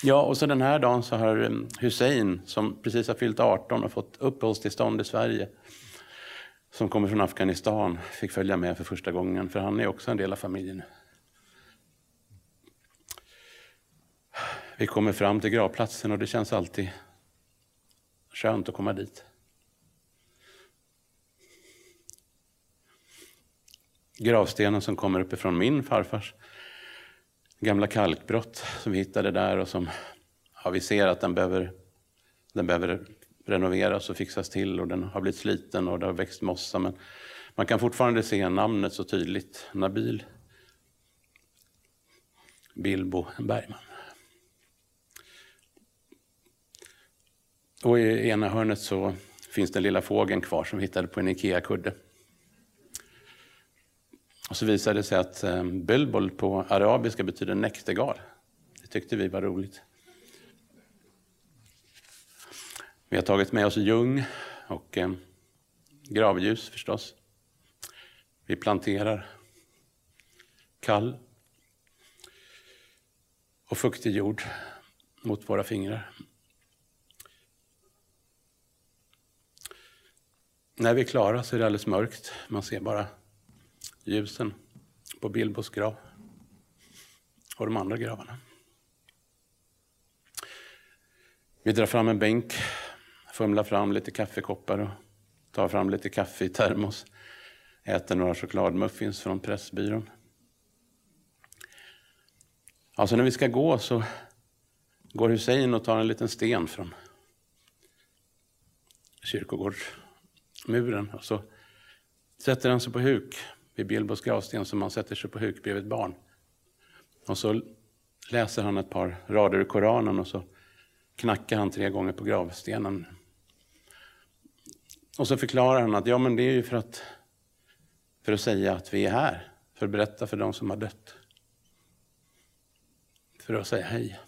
Ja, och så den här dagen så har eh, Hussein, som precis har fyllt 18 och fått uppehållstillstånd i Sverige, som kommer från Afghanistan, fick följa med för första gången, för han är också en del av familjen. Vi kommer fram till gravplatsen och det känns alltid skönt att komma dit. Gravstenen som kommer uppifrån min farfars gamla kalkbrott som vi hittade där och som ja, vi ser att den behöver, den behöver renoveras och fixas till och den har blivit sliten och det har växt mossa. Men man kan fortfarande se namnet så tydligt. Nabil Bilbo Bergman. Och i ena hörnet så finns den lilla fågeln kvar som vi hittade på en IKEA-kudde. Och så visade det sig att eh, bölbol på arabiska betyder näktergal. Det tyckte vi var roligt. Vi har tagit med oss ljung och eh, gravljus förstås. Vi planterar kall och fuktig jord mot våra fingrar. När vi är klara så är det alldeles mörkt. Man ser bara ljusen på Bilbos grav och de andra gravarna. Vi drar fram en bänk, fumlar fram lite kaffekoppar och tar fram lite kaffe i termos. Äter några chokladmuffins från Pressbyrån. Alltså när vi ska gå så går Hussein och tar en liten sten från kyrkogårdsmuren och så sätter han sig på huk vid Bilbos gravsten som man sätter sig på huk bredvid ett barn. Och så läser han ett par rader ur Koranen och så knackar han tre gånger på gravstenen. Och så förklarar han att ja, men det är ju för att, för att säga att vi är här, för att berätta för de som har dött. För att säga hej.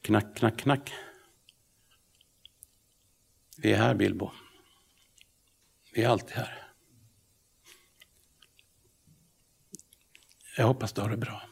Knack, knack, knack. Vi är här, Bilbo. Vi är alltid här. Jag hoppas du har det bra.